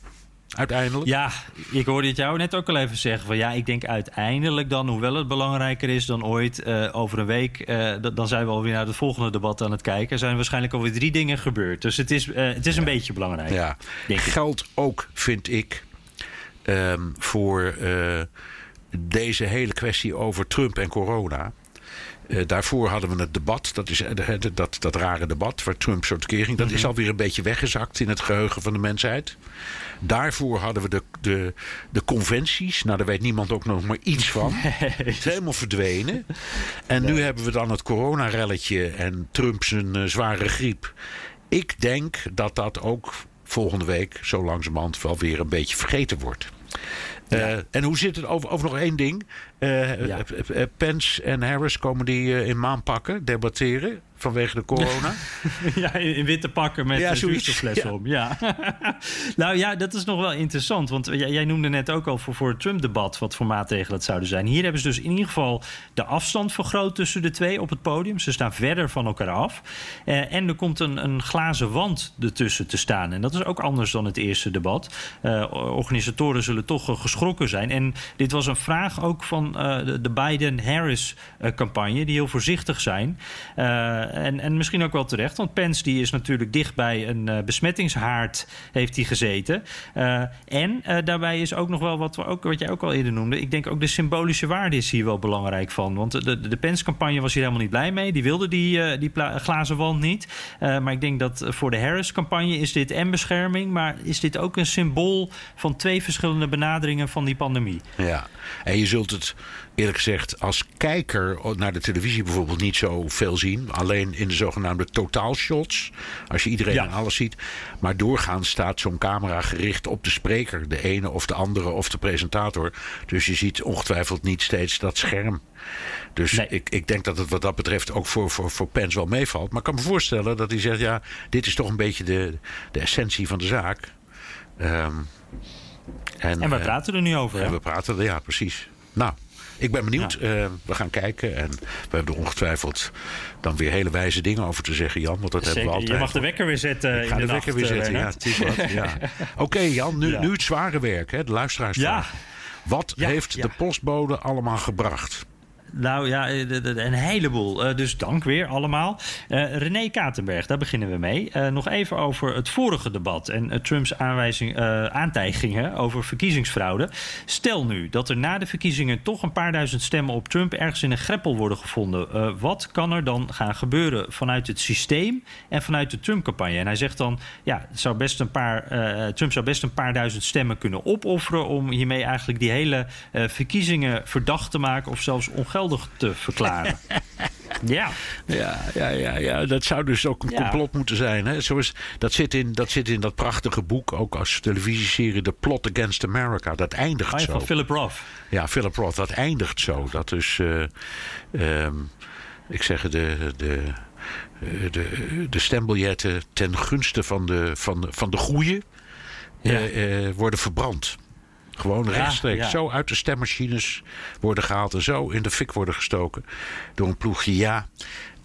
Uiteindelijk. Ja, ik hoorde het jou net ook al even zeggen. Van ja, ik denk uiteindelijk dan, hoewel het belangrijker is dan ooit, eh, over een week, eh, dan zijn we alweer naar het volgende debat aan het kijken. Er zijn waarschijnlijk alweer drie dingen gebeurd. Dus het is, eh, het is een beetje belangrijk. Ja, geldt ook, vind ik, ehm, voor deze hele kwestie over Trump en corona. Eh, daarvoor hadden we het debat, dat, is, eh, dat, dat rare debat waar Trump zo tekeer ging. Dat is alweer een beetje weggezakt in het geheugen van de mensheid. Daarvoor hadden we de, de, de conventies. Nou, daar weet niemand ook nog maar iets van. *laughs* Het is helemaal verdwenen. En nu hebben we dan het coronarelletje en Trump zijn eh, zware griep. Ik denk dat dat ook volgende week zo langzamerhand wel weer een beetje vergeten wordt. En hoe zit het over, over nog één ding? Ja. eh, Pence en Harris komen die in maanpakken debatteren vanwege de corona. *laughs* Ja, in witte pakken met Ja, zuurstoffles Ja. om. Ja. *laughs* nou ja, dat is nog wel interessant. Want jij, jij noemde net ook al voor, voor het Trump-debat... wat voor maatregelen het zouden zijn. Hier hebben ze dus in ieder geval de afstand vergroot tussen de twee op het podium. Ze staan verder van elkaar af. En er komt een, een glazen wand ertussen te staan. En dat is ook anders dan het eerste debat. Organisatoren zullen toch geschrokken zijn. En dit was een vraag ook van eh, de, de Biden-Harris-campagne... die heel voorzichtig zijn. Eh, en, en misschien ook wel terecht. Want Pence die is natuurlijk dichtbij een eh, besmettingshaard heeft hij gezeten. Eh, en eh, daarbij is ook nog wel wat, we ook, wat jij ook al eerder noemde. Ik denk ook de symbolische waarde is hier wel belangrijk van. Want de, de, de Pence-campagne was hier helemaal niet blij mee. Die wilde die, eh, die glazen wand niet. Eh, maar ik denk dat voor de Harris-campagne is dit en bescherming... maar is dit ook een symbool van twee verschillende benaderingen van die pandemie. Ja, en je zult het eerlijk gezegd als kijker naar de televisie bijvoorbeeld niet zo veel zien. Alleen in de zogenaamde totaalshots. Als je iedereen Ja. en alles ziet. Maar doorgaans staat zo'n camera gericht op de spreker. De ene of de andere of de presentator. Dus je ziet ongetwijfeld niet steeds dat scherm. Dus Nee. ik, ik denk dat het wat dat betreft ook voor, voor, voor Pence wel meevalt. Maar ik kan me voorstellen dat hij zegt... ja, dit is toch een beetje de, de essentie van de zaak. Ehm, En we eh, praten er nu over, hè? en we praten, ja, precies. Nou, ik ben benieuwd. Eh, we gaan kijken. En we hebben er ongetwijfeld dan weer hele wijze dingen over te zeggen, Jan. Want dat hebben we altijd. Je mag de wekker weer zetten Ik ga in de, de wekker weer eh, zetten. Ja, ja. *laughs* Oké, Jan, nu, nu het zware werk, hè, de luisteraarsvraag. Wat heeft de postbode allemaal gebracht? Nou ja, eh, een heleboel. Eh, dus dank weer allemaal. Eh, René Katenberg, daar beginnen we mee. Nog even over het vorige debat en Trumps aanwijzing, aantijgingen over verkiezingsfraude. Stel nu dat er na de verkiezingen toch een paar duizend stemmen op Trump ergens in een greppel worden gevonden. Wat kan er dan gaan gebeuren vanuit het systeem en vanuit de Trump-campagne? En hij zegt dan, ja, zou best een paar, Trump zou best een paar duizend stemmen kunnen opofferen om hiermee eigenlijk die hele verkiezingen verdacht te maken of zelfs ongeldig te verklaren. *laughs* Ja. Ja, ja, ja, ja, dat zou dus ook een Ja. complot moeten zijn. Hè? Zoals, dat, zit in, dat zit in dat prachtige boek, ook als televisieserie, The Plot Against America. Dat eindigt ja, zo. van Philip Roth. Ja, Philip Roth, dat eindigt zo. Dat dus, ik zeg het, de, de, eh, de, de stembiljetten ten gunste van de, van van de goeie eh, worden verbrand. Gewoon rechtstreeks. ja. Zo uit de stemmachines worden gehaald en zo in de fik worden gestoken door een ploegje. Ja,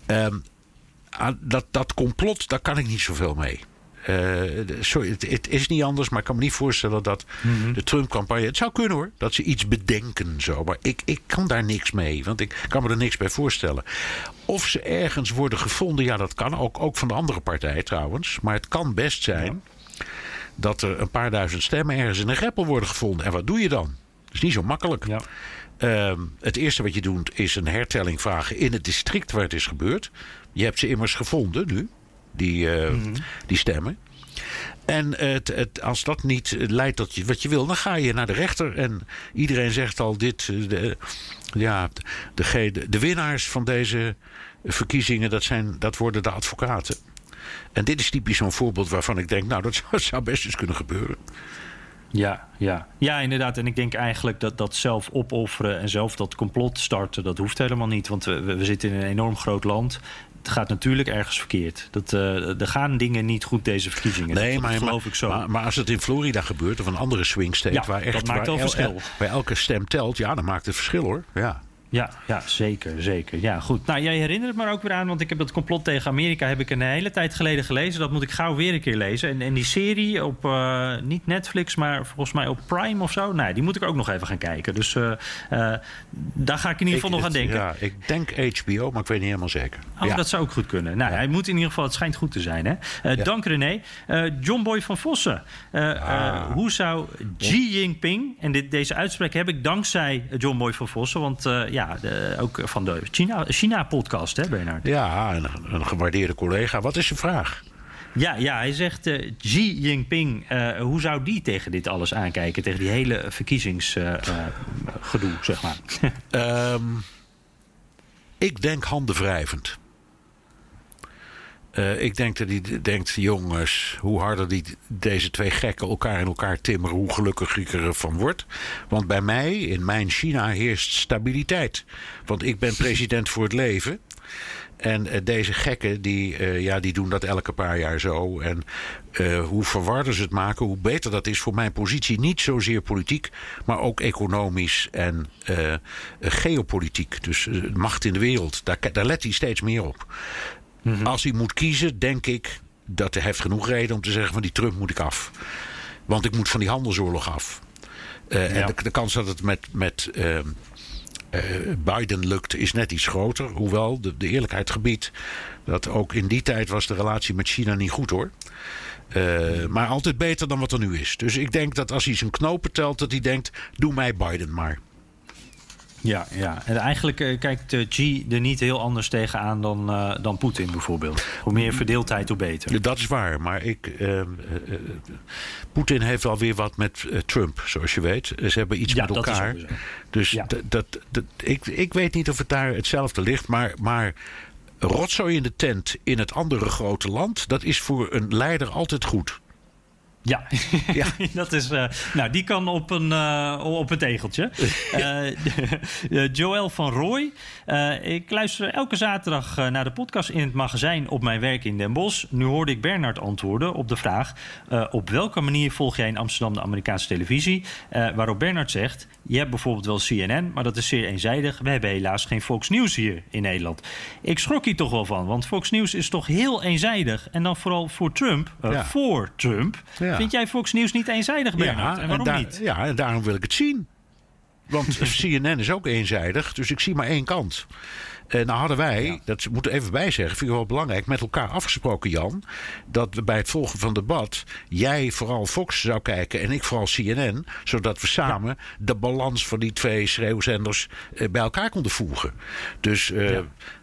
Ehm, ah, dat, dat complot, daar kan ik niet zoveel mee. Eh, sorry, het, het is niet anders, maar ik kan me niet voorstellen dat de Trump-campagne. Het zou kunnen hoor, dat ze iets bedenken zo. Maar ik, ik kan daar niks mee, want ik kan me er niks bij voorstellen. Of ze ergens worden gevonden, ja, dat kan ook, ook van de andere partij trouwens. Maar het kan best zijn dat er een paar duizend stemmen ergens in een greppel worden gevonden. En wat doe je dan? Dat is niet zo makkelijk. Ehm, het eerste wat je doet is een hertelling vragen in het district waar het is gebeurd. Je hebt ze immers gevonden nu, die, eh, die stemmen. En het, het, als dat niet leidt tot je, wat je wil, dan ga je naar de rechter. En iedereen zegt al dit. eh, De, ja, de, de, de winnaars van deze verkiezingen, dat, zijn, dat worden de advocaten. En dit is typisch zo'n voorbeeld waarvan ik denk, nou, dat *laughs* zou, zou best eens kunnen gebeuren. Ja, ja. ja, inderdaad. En ik denk eigenlijk dat dat zelf opofferen en zelf dat complot starten, dat hoeft helemaal niet. Want we, we zitten in een enorm groot land. Het gaat natuurlijk ergens verkeerd. Dat, eh, er gaan dingen niet goed deze verkiezingen. Nee, dat, maar, dat geloof ik zo. Maar, maar als het in Florida gebeurt of een andere swing state, Ja, waar echt dat maakt waar wel verschil. Waar elke stem telt, ja, dan maakt het verschil hoor. Ja. Ja, ja, zeker, zeker. Ja, goed. Nou, jij herinnert me er ook weer aan, want ik heb dat complot tegen Amerika heb ik een hele tijd geleden gelezen. Dat moet ik gauw weer een keer lezen. En, en die serie op eh, niet Netflix, maar volgens mij op Prime of zo. Nee, die moet ik ook nog even gaan kijken. Dus eh, eh, daar ga ik in ieder geval nog aan denken. Ja, ik denk HBO, maar ik weet niet helemaal zeker. Oh, ja. dat zou ook goed kunnen. Nou, hij moet in ieder geval, het schijnt goed te zijn. Hè? Eh, Dank René. John Boy van Vossen. Eh, hoe zou Xi Jinping, en dit, deze uitspraak heb ik dankzij John Boy van Vossen, want eh, ja, de, ook van de China- China-podcast, hè, Bernard? Ja, een, een gewaardeerde collega. Wat is je vraag? Ja, ja hij zegt eh, Xi Jinping, eh, hoe zou die tegen dit alles aankijken? Tegen die hele verkiezingsgedoe, zeg maar. Ehm, ik denk handenwrijvend. Eh, ik denk dat hij denkt, jongens, hoe harder die, deze twee gekken elkaar in elkaar timmeren, hoe gelukkiger ik ervan word. Want bij mij, in mijn China, heerst stabiliteit. Want ik ben president voor het leven. En eh, deze gekken, die, eh, ja, die doen dat elke paar jaar zo. En hoe verwarder ze het maken, hoe beter dat is voor mijn positie. Niet zozeer politiek, maar ook economisch en geopolitiek. Dus macht in de wereld, daar, daar let hij steeds meer op. Als hij moet kiezen, denk ik dat hij heeft genoeg reden om te zeggen: van die Trump moet ik af. Want ik moet van die handelsoorlog af. Eh, En de, de kans dat het met, met ehm, eh, Biden lukt, is net iets groter. Hoewel de, de eerlijkheid gebiedt dat ook in die tijd was de relatie met China niet goed hoor. Eh, maar altijd beter dan wat er nu is. Dus ik denk dat als hij zijn knopen telt, dat hij denkt: doe mij Biden maar. Ja, ja. En eigenlijk eh, kijkt eh, Xi er niet heel anders tegenaan dan, eh, dan Poetin bijvoorbeeld. Hoe meer verdeeldheid, hoe beter. Dat is waar, maar ik. eh, Poetin heeft wel weer wat met Trump, zoals je weet. Ze hebben iets Ja, met elkaar. Dus Ja. dat, dat, dat- ik, ik weet niet of het daar hetzelfde ligt, maar. maar Rotzooi in de tent in het andere grote land, dat is voor een leider altijd goed. Ja, *laughs* dat is. eh, nou, die kan op een, eh, op een tegeltje. *laughs* Eh, Joël van Rooij. ik luister elke zaterdag naar de podcast in het magazijn op mijn werk in Den Bosch. Nu hoorde ik Bernard antwoorden op de vraag: op welke manier volg jij in Amsterdam de Amerikaanse televisie? Waarop Bernard zegt: Je hebt bijvoorbeeld wel CNN, maar dat is zeer eenzijdig. We hebben helaas geen Fox News hier in Nederland. Ik schrok hier toch wel van, want Fox News is toch heel eenzijdig. En dan vooral voor Trump. Ja. Voor Trump. Ja. Vind jij Fox News niet eenzijdig, Bernard? en waarom niet? Ja, en daarom wil ik het zien. Want *laughs* CNN is ook eenzijdig, dus ik zie maar één kant. Eh, nou hadden wij, dat moet er even bij zeggen, vind ik wel belangrijk, met elkaar afgesproken, Jan. Dat we bij het volgen van debat jij vooral Fox zou kijken en ik vooral CNN. Zodat we samen de balans van die twee schreeuwzenders eh, bij elkaar konden voegen. Dus. eh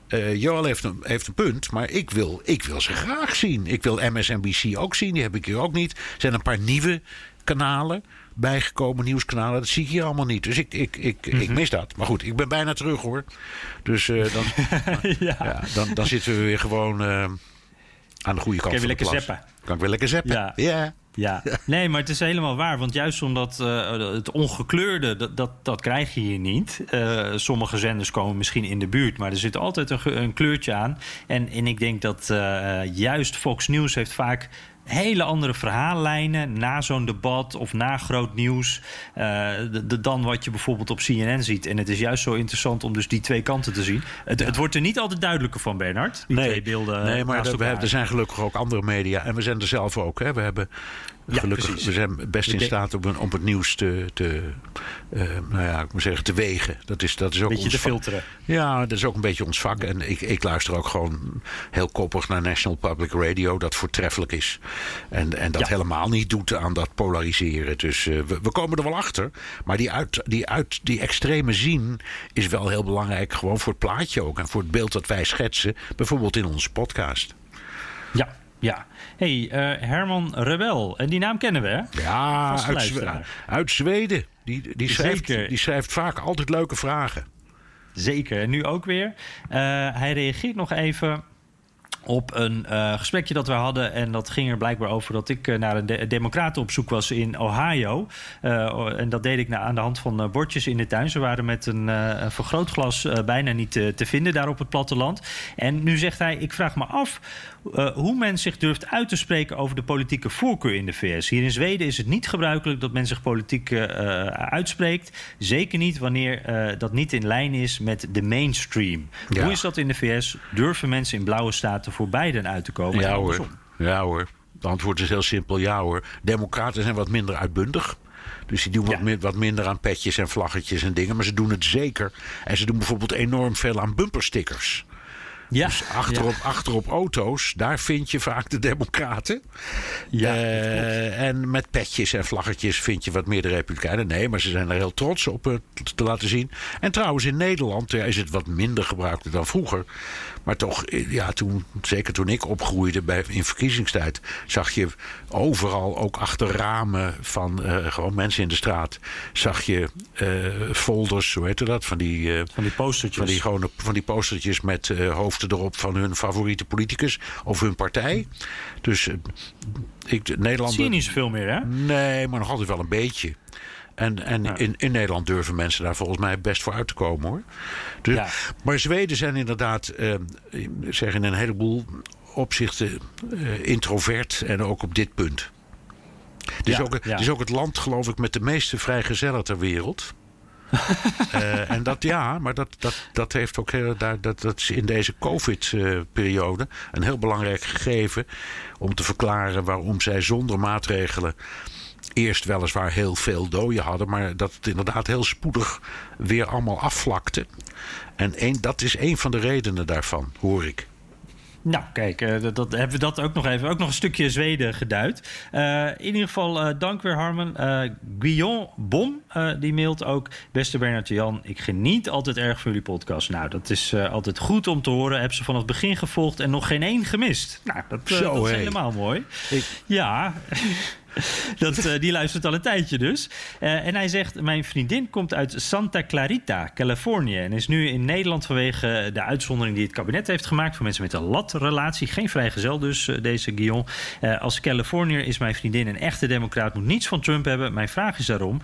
eh, Joel heeft een, heeft een punt, maar ik wil, ik wil ze graag zien. Ik wil MSNBC ook zien, die heb ik hier ook niet. Er zijn een paar nieuwe kanalen. bijgekomen nieuwskanalen. Dat zie ik hier allemaal niet. Dus ik, ik, ik, ik mis dat. Maar goed, ik ben bijna terug hoor. Dus eh, dan, *laughs* ja. ja, dan, dan zitten we weer gewoon eh, aan de goede kant Kan je van weer lekker klas. zappen. Kan ik weer lekker zappen. Ja. ja. *laughs* Ja, nee, maar het is helemaal waar. Want juist omdat eh, het ongekleurde, dat, dat, dat krijg je hier niet. Eh, sommige zenders komen misschien in de buurt, maar er zit altijd een, een kleurtje aan. En, en ik denk dat eh, juist Fox News heeft vaak hele andere verhaallijnen na zo'n debat of na groot nieuws eh, de- de- dan wat je bijvoorbeeld op CNN ziet. En het is juist zo interessant om dus die twee kanten te zien. Het, het wordt er niet altijd duidelijker van, Bernard. Die twee beelden nee, maar er, we er zijn gelukkig ook andere media. En we zijn er zelf ook. Hè. We hebben Ja, gelukkig, precies. we zijn best in staat om, om het nieuws te, te, eh, nou ja, ik moet zeggen, te wegen. Dat is, dat is ook Beetje ons te filteren. Ja, dat is ook een beetje ons vak. En ik, ik luister ook gewoon heel koppig naar National Public Radio, dat voortreffelijk is. En, en dat Ja. helemaal niet doet aan dat polariseren. Dus eh, we, we komen er wel achter. Maar die, uit, die, uit, die extreme zien is wel heel belangrijk. Gewoon voor het plaatje ook. En voor het beeld dat wij schetsen. Bijvoorbeeld in onze podcast. Ja, ja. Hey, eh, Herman Rebel. En die naam kennen we, hè? Ja, uit, Zwe- uit Zweden. Die, die, schrijft, Zeker. die schrijft vaak altijd leuke vragen. Zeker, en nu ook weer. Eh, hij reageert nog even op een eh, gesprekje dat we hadden. En dat ging er blijkbaar over dat ik eh, naar een de- democraten op zoek was in Ohio. Eh, en dat deed ik na- aan de hand van bordjes in de tuin. Ze waren met een, vergrootglas bijna niet te vinden daar op het platteland. En nu zegt hij, ik vraag me af hoe men zich durft uit te spreken over de politieke voorkeur in de VS. Hier in Zweden is het niet gebruikelijk dat men zich politiek uitspreekt. Zeker niet wanneer dat niet in lijn is met de mainstream. Ja. Hoe is dat in de VS? Durven mensen in blauwe staten voor Biden uit te komen? En Ja hoor. ja hoor. Het antwoord is heel simpel ja hoor. Democraten zijn wat minder uitbundig. Dus die doen wat, mi- wat minder aan petjes en vlaggetjes en dingen. Maar ze doen het zeker. En ze doen bijvoorbeeld enorm veel aan bumperstickers. Ja, Dus achterop, achterop auto's, daar vind je vaak de democraten. Ja, Eh, en met petjes en vlaggetjes vind je wat meer de republikeinen. Nee, maar ze zijn er heel trots op eh, te laten zien. En trouwens, in Nederland ja, is het wat minder gebruikt dan vroeger. Maar toch, eh, ja, toen, zeker toen ik opgroeide bij, in verkiezingstijd... zag je overal, ook achter ramen van eh, gewoon mensen in de straat... zag je eh, folders, hoe heette dat? Van die, eh, Van die postertjes. van die, gewone, van die postertjes met hoofden erop van hun favoriete politicus of hun partij. Dus ik, Nederland. zie je niet zoveel meer, hè? Nee, maar nog altijd wel een beetje. En, en in, in Nederland durven mensen daar volgens mij best voor uit te komen hoor. Dus, Ja. Maar Zweden zijn inderdaad, eh, zeg in een heleboel opzichten, eh, introvert en ook op dit punt. Het is, Ja, ook, het is ook het land, geloof ik, met de meeste vrijgezellen ter wereld. *laughs* Eh, en dat ja, maar dat, dat, dat heeft ook heel, daar, dat, dat is in deze COVID-periode een heel belangrijk gegeven om te verklaren waarom zij zonder maatregelen eerst weliswaar heel veel doden hadden, maar dat het inderdaad heel spoedig weer allemaal afvlakte. En dat is een van de redenen daarvan, hoor ik. Nou, kijk, eh, dat, dat, hebben we dat ook nog even. Ook nog een stukje Zweden geduid. Eh, in ieder geval, eh, dank weer Harmen. Eh Guillaume Bom, die mailt ook. Beste Bernard Jan, ik geniet altijd erg van jullie podcast. Nou, dat is altijd goed om te horen. Heb ze vanaf het begin gevolgd en nog geen één gemist. Nou, dat, Zo, dat is helemaal mooi. Ik- Ja, *laughs* dat, eh, die luistert al een tijdje dus. Eh, en hij zegt, mijn vriendin komt uit Santa Clarita, Californië... en is nu in Nederland vanwege de uitzondering die het kabinet heeft gemaakt... voor mensen met een latrelatie. Geen vrijgezel dus, eh, deze Guillaume. Als Californiër is mijn vriendin een echte democraat... moet niets van Trump hebben. Mijn vraag is daarom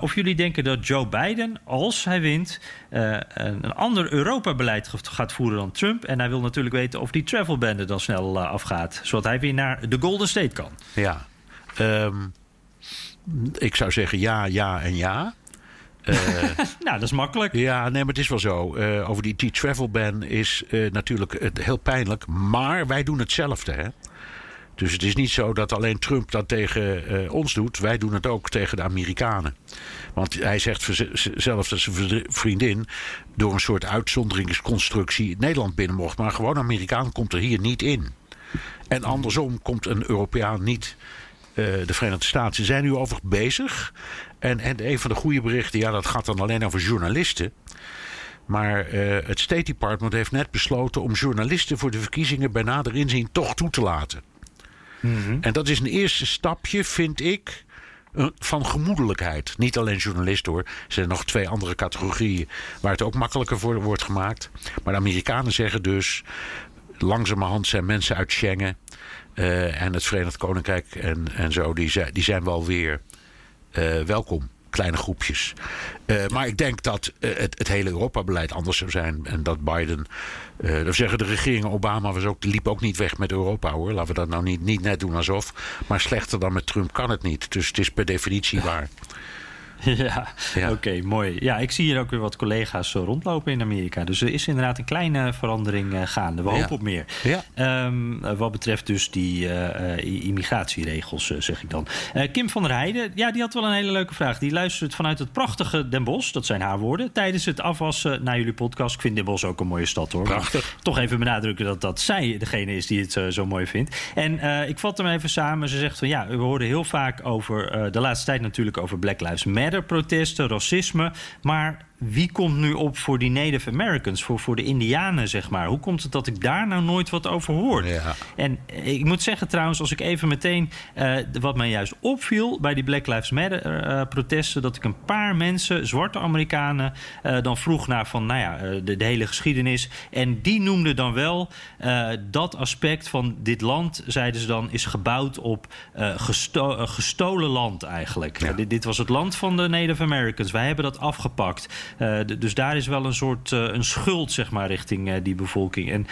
of jullie denken dat Joe Biden, als hij wint... een, ander Europa-beleid gaat voeren dan Trump. En hij wil natuurlijk weten of die travel er dan snel afgaat... zodat hij weer naar de Golden State kan. Ja. Ehm, ik zou zeggen ja, ja en ja. Eh, *laughs* Nou, dat is makkelijk. Ja, nee, maar het is wel zo. Eh, over die T-travel ban is eh, natuurlijk heel pijnlijk. Maar wij doen hetzelfde, hè. Dus het is niet zo dat alleen Trump dat tegen ons doet. Wij doen het ook tegen de Amerikanen. Want hij zegt zelf dat zijn vri- vriendin... door een soort uitzonderingsconstructie Nederland binnen mocht. Maar gewoon Amerikaan komt er hier niet in. En andersom komt een Europeaan niet de Verenigde Staten. Zijn nu over bezig. En, en een van de goede berichten, ja, dat gaat dan alleen over journalisten. Maar eh, het State Department heeft net besloten om journalisten voor de verkiezingen bij nader inzien toch toe te laten. En dat is een eerste stapje, vind ik, eh, van gemoedelijkheid. Niet alleen journalist hoor. Er zijn nog twee andere categorieën waar het ook makkelijker voor wordt gemaakt. Maar de Amerikanen zeggen dus. Langzamerhand zijn mensen uit Schengen eh, en het Verenigd Koninkrijk en, en zo, die, zijn- die zijn wel weer eh, welkom. Kleine groepjes. Eh, maar ik denk dat het, het hele Europa-beleid anders zou zijn. En dat Biden. dat zeggen de regeringen Obama was ook, liep ook niet weg met Europa hoor. Laten we dat nou niet, niet net doen alsof. Maar slechter dan met Trump kan het niet. Dus het is per definitie waar. *laughs* Ja, Ja. oké, mooi. Ja, ik zie hier ook weer wat collega's eh, rondlopen in Amerika. Dus er is inderdaad een kleine verandering eh, gaande. We Ja. hopen op meer. Ja. Ehm, eh, wat betreft dus die immigratieregels, zeg ik dan. Kim van der Heijden, ja, die had wel een hele leuke vraag. Die luistert vanuit het prachtige Den Bosch, dat zijn haar woorden... tijdens het afwassen naar jullie podcast. Ik vind Den Bosch ook een mooie stad, hoor. Prachtig. Maar toch even benadrukken dat, dat zij degene is die het zo, zo mooi vindt. En ik vat hem even samen. Ze zegt van ja, we horen heel vaak over de laatste tijd natuurlijk over Black Lives Matter protesten, racisme. Maar wie komt nu op voor die Native Americans, voor, voor de Indianen, zeg maar? Hoe komt het dat ik daar nou nooit wat over hoor? Ja. En eh, ik moet zeggen trouwens, als ik even meteen... eh, wat mij juist opviel bij die Black Lives Matter eh, protesten... dat ik een paar mensen, zwarte Amerikanen... dan vroeg naar van, nou ja, de, de hele geschiedenis. En die noemden dan wel dat aspect van dit land... zeiden ze dan, is gebouwd op gesto- gestolen land eigenlijk. Eh, dit, dit was het land van de Native Americans. Wij hebben dat afgepakt. Eh, dus daar is wel een soort eh, een schuld, zeg maar, richting eh, die bevolking. En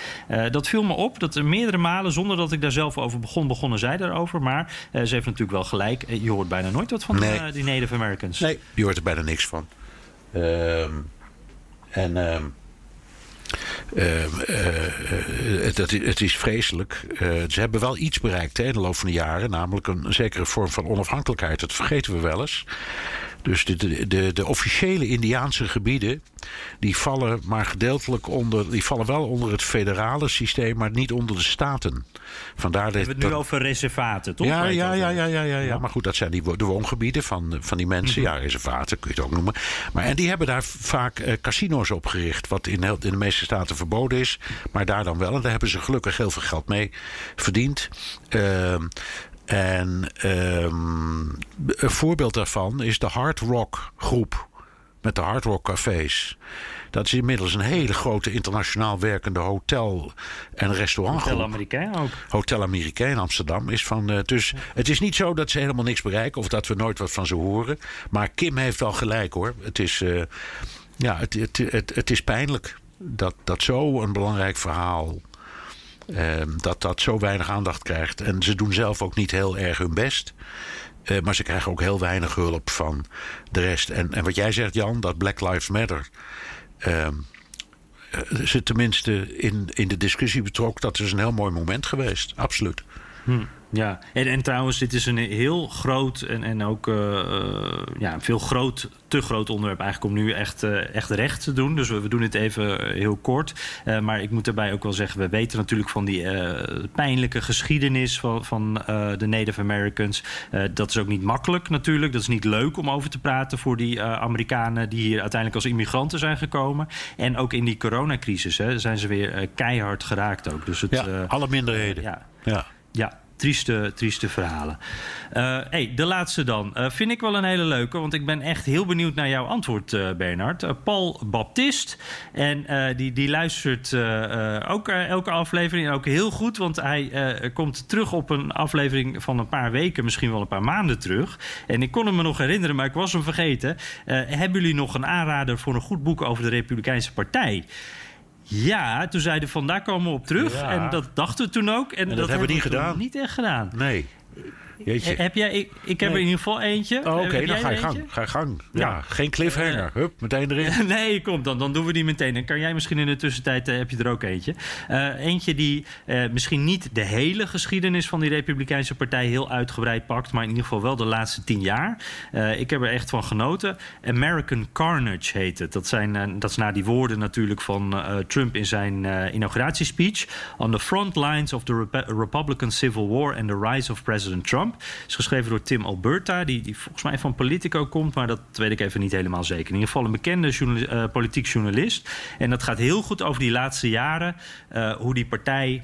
dat viel me op, dat er meerdere malen, zonder dat ik daar zelf over begon, begonnen zij daarover. Maar ze heeft natuurlijk wel gelijk. Je hoort bijna nooit wat van Nee. eh, die Native Americans. Nee, je hoort er bijna niks van. Ehm, en eh, eh, het, het, is vreselijk. Ze hebben wel iets bereikt hè, in de loop van de jaren, namelijk een zekere vorm van onafhankelijkheid. Dat vergeten we wel eens. Dus de, de, de, officiële Indiaanse gebieden, die vallen maar gedeeltelijk onder, die vallen wel onder het federale systeem, maar niet onder de staten. Vandaar We dat, hebben het nu over reservaten, toch? ja, het ja, ja, ja, ja, ja, ja. Maar goed, dat zijn die, de woongebieden van, van die mensen. Ja, reservaten kun je het ook noemen. Maar, en die hebben daar vaak eh, casino's opgericht. Wat in, in de meeste staten verboden is. Maar daar dan wel. En daar hebben ze gelukkig heel veel geld mee verdiend. Ehm, en ehm, een voorbeeld daarvan is de Hard Rock groep. Met de Hard Rock cafés. Dat is inmiddels een hele grote internationaal werkende hotel- en restaurantgroep. Hotel Amerikaan ook. Hotel Amerika in Amsterdam is van. eh, dus het is niet zo dat ze helemaal niks bereiken of dat we nooit wat van ze horen. Maar Kim heeft wel gelijk hoor. Het is, eh, ja, het, het, het, het is pijnlijk dat, dat zo'n belangrijk verhaal. Eh, dat dat zo weinig aandacht krijgt. En ze doen zelf ook niet heel erg hun best. Eh, maar ze krijgen ook heel weinig hulp van de rest. En, en wat jij zegt, Jan, dat Black Lives Matter. ehm, eh, ze tenminste in, in de discussie betrok. Dat is een heel mooi moment geweest. Absoluut. Hm, ja, en, en trouwens, dit is een heel groot en, en ook eh, ja, een veel groot, te groot onderwerp eigenlijk om nu echt, eh, echt recht te doen. Dus we, we doen het even heel kort. Maar ik moet daarbij ook wel zeggen, we weten natuurlijk van die pijnlijke geschiedenis van, van de Native Americans. Dat is ook niet makkelijk natuurlijk. Dat is niet leuk om over te praten voor die Amerikanen die hier uiteindelijk als immigranten zijn gekomen. En ook in die coronacrisis hè, zijn ze weer keihard geraakt ook. Dus het, Ja, alle minderheden. ja, Ja. ja, trieste, trieste verhalen. Hey, de laatste dan. Eh, vind ik wel een hele leuke, want ik ben echt heel benieuwd naar jouw antwoord, eh, Bernard. Paul Baptist. En die, die luistert ook elke aflevering. En ook heel goed, want hij komt terug op een aflevering van een paar weken, misschien wel een paar maanden terug. En ik kon hem me nog herinneren, maar ik was hem vergeten. Hebben jullie nog een aanrader voor een goed boek over de Republikeinse Partij? Ja, toen zeiden van daar komen we op terug. Ja. En dat dachten we toen ook. En, dat hebben we niet gedaan. Niet echt gedaan. Nee. Jeetje. Heb jij, ik, ik heb Nee. er in ieder geval eentje. Oh, Oké, dan ga je gang. eentje? Ga je gang. Ja, Ja. geen cliffhanger. Hup, meteen erin. *laughs* Nee, kom dan. Dan doen we die meteen. Dan kan jij misschien in de tussentijd eh, heb je er ook eentje. Eh, eentje die eh, misschien niet de hele geschiedenis van die Republikeinse Partij heel uitgebreid pakt, maar in ieder geval wel de laatste tien jaar. Eh, ik heb er echt van genoten. American Carnage heet het. Dat, zijn, eh, dat is naar die woorden natuurlijk van eh, Trump in zijn eh, inauguratiespeech. On the front lines of the Republican Civil War and the rise of President Trump. Is geschreven door Tim Alberta, die, die volgens mij van Politico komt, maar dat weet ik even niet helemaal zeker. In ieder geval een bekende eh, politiek journalist. En dat gaat heel goed over die laatste jaren, eh, hoe die partij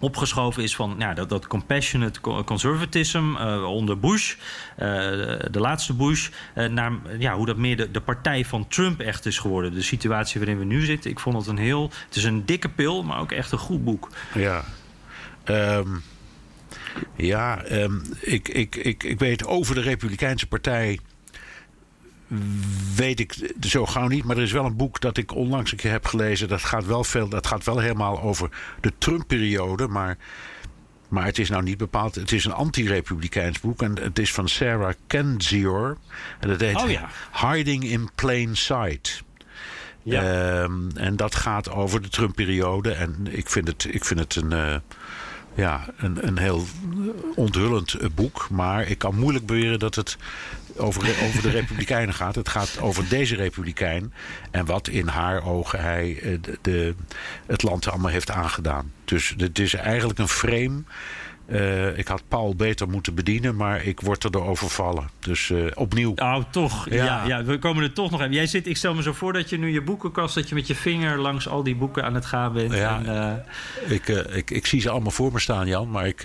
opgeschoven is van ja, dat, dat compassionate conservatism uh, onder Bush, de laatste Bush, naar ja, hoe dat meer de, de partij van Trump echt is geworden. De situatie waarin we nu zitten. Ik vond het een heel. Het is een dikke pil, maar ook echt een goed boek. Ja. Um, ja, um, ik, ik, ik, ik weet over de Republikeinse Partij weet ik zo gauw niet. Maar er is wel een boek dat ik onlangs een keer heb gelezen. Dat gaat wel, veel, dat gaat wel helemaal over de Trump-periode. Maar, maar het is nou niet bepaald. Het is een anti-republikeins boek. En het is van Sarah Kendzior. En dat heet oh, ja. Hiding in Plain Sight. Ja. Um, en dat gaat over de Trump-periode. En ik vind het, ik vind het een. Uh, ja, een, een heel onthullend boek. Maar ik kan moeilijk beweren dat het over, over de *laughs* Republikeinen gaat. Het gaat over deze Republikein. En wat in haar ogen hij de, de, het land allemaal heeft aangedaan. Dus het is eigenlijk een frame uh, ik had Paul beter moeten bedienen, maar ik word er door overvallen. Dus uh, opnieuw. Oh, toch. Ja. ja. Ja, we komen er toch nog even. Jij zit, ik stel me zo voor dat je nu je boekenkast, dat je met je vinger langs al die boeken aan het gaan bent. Ja, en, uh... ik, ik, ik zie ze allemaal voor me staan, Jan. Maar ik,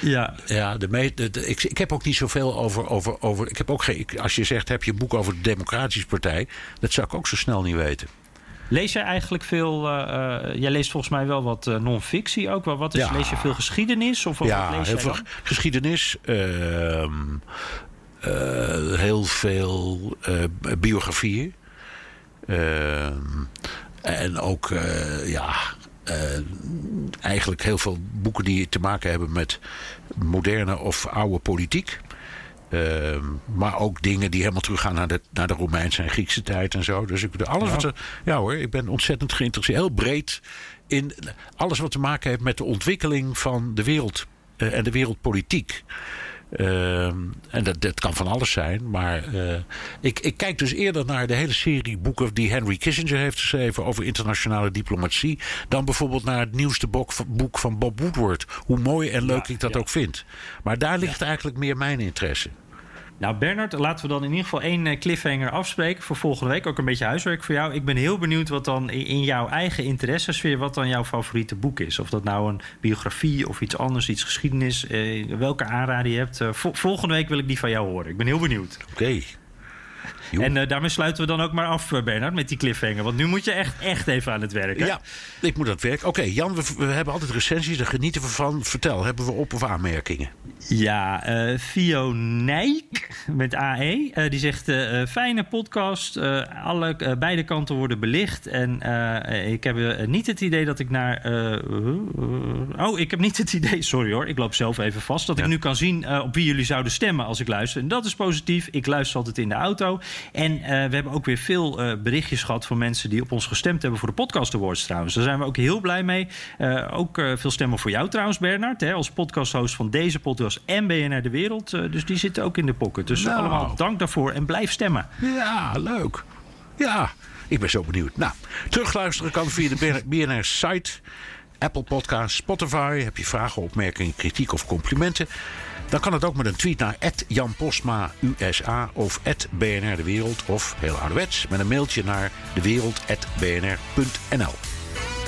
ja. Ja, de me, de, de, ik, ik heb ook niet zoveel over. over, over ik heb ook geen, als je zegt, heb je een boek over de Democratische Partij? Dat zou ik ook zo snel niet weten. Lees jij eigenlijk veel... Uh, jij leest volgens mij wel wat uh, non-fictie ook. Wat is, ja. Lees je veel geschiedenis? Of ja, lees heel veel dan? geschiedenis. Uh, heel veel biografieën. Ehm, en ook, ja... eigenlijk heel veel boeken die te maken hebben met moderne of oude politiek. Uh, maar ook dingen die helemaal teruggaan naar de, naar de Romeinse en Griekse tijd en zo. Dus ik alles ja. wat er. Ja hoor, ik ben ontzettend geïnteresseerd. Heel breed in alles wat te maken heeft met de ontwikkeling van de wereld uh, en de wereldpolitiek. Uh, en dat, dat kan van alles zijn. Maar uh, ik, ik kijk dus eerder naar de hele serie boeken die Henry Kissinger heeft geschreven over internationale diplomatie. Dan bijvoorbeeld naar het nieuwste boek, boek van Bob Woodward. Hoe mooi en leuk Ja, ik dat ja. ook vind. Maar daar ligt eigenlijk meer mijn interesse. Nou, Bernard, laten we dan in ieder geval één eh, cliffhanger afspreken voor volgende week. Ook een beetje huiswerk voor jou. Ik ben heel benieuwd wat dan in jouw eigen interessesfeer, wat dan jouw favoriete boek is. Of dat nou een biografie of iets anders, iets geschiedenis, eh, welke aanrader je hebt. Eh, vol- volgende week wil ik die van jou horen. Ik ben heel benieuwd. Oké. En eh, daarmee sluiten we dan ook maar af, eh, Bernard, met die cliffhanger. Want nu moet je echt, echt even aan het werk. hè? Ja, ik moet aan het werk. Oké, Jan, we, we hebben altijd recensies, daar genieten we van. Vertel, hebben we op- of aanmerkingen? Ja, eh Fio Nijk met AE. die zegt: fijne podcast. alle, beide kanten worden belicht. En ik heb niet het idee dat ik naar. oh, ik heb niet het idee. *laughs* Sorry hoor, ik loop zelf even vast. Dat ik nu kan zien op wie jullie zouden stemmen als ik luister. En dat is positief. Ik luister altijd in de auto. En eh, we hebben ook weer veel eh, berichtjes gehad van mensen die op ons gestemd hebben voor de Podcast Awards trouwens. Daar zijn we ook heel blij mee. Eh, ook veel stemmen voor jou trouwens, Bernard. Hè, als podcasthost van deze podcast en BNR De Wereld. Dus die zitten ook in de pocket. Dus Nou. allemaal dank daarvoor en blijf stemmen. Ja, leuk. Ja, ik ben zo benieuwd. Nou, terugluisteren kan via de BNR-site, Apple Podcast, Spotify. Heb je vragen, opmerkingen, kritiek of complimenten? Dan kan het ook met een tweet naar Jan USA of BNR De Wereld. Of heel ouderwets met een mailtje naar dewereld.bnr.nl.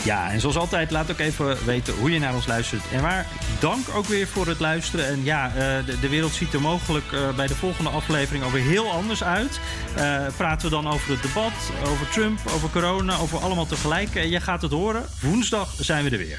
Ja, en zoals altijd, laat ook even weten hoe je naar ons luistert en waar. Dank ook weer voor het luisteren. En ja, eh, de, de wereld ziet er mogelijk eh, bij de volgende aflevering alweer heel anders uit. Eh, praten we dan over het debat, over Trump, over corona, over allemaal tegelijk. En je gaat het horen. Woensdag zijn we er weer.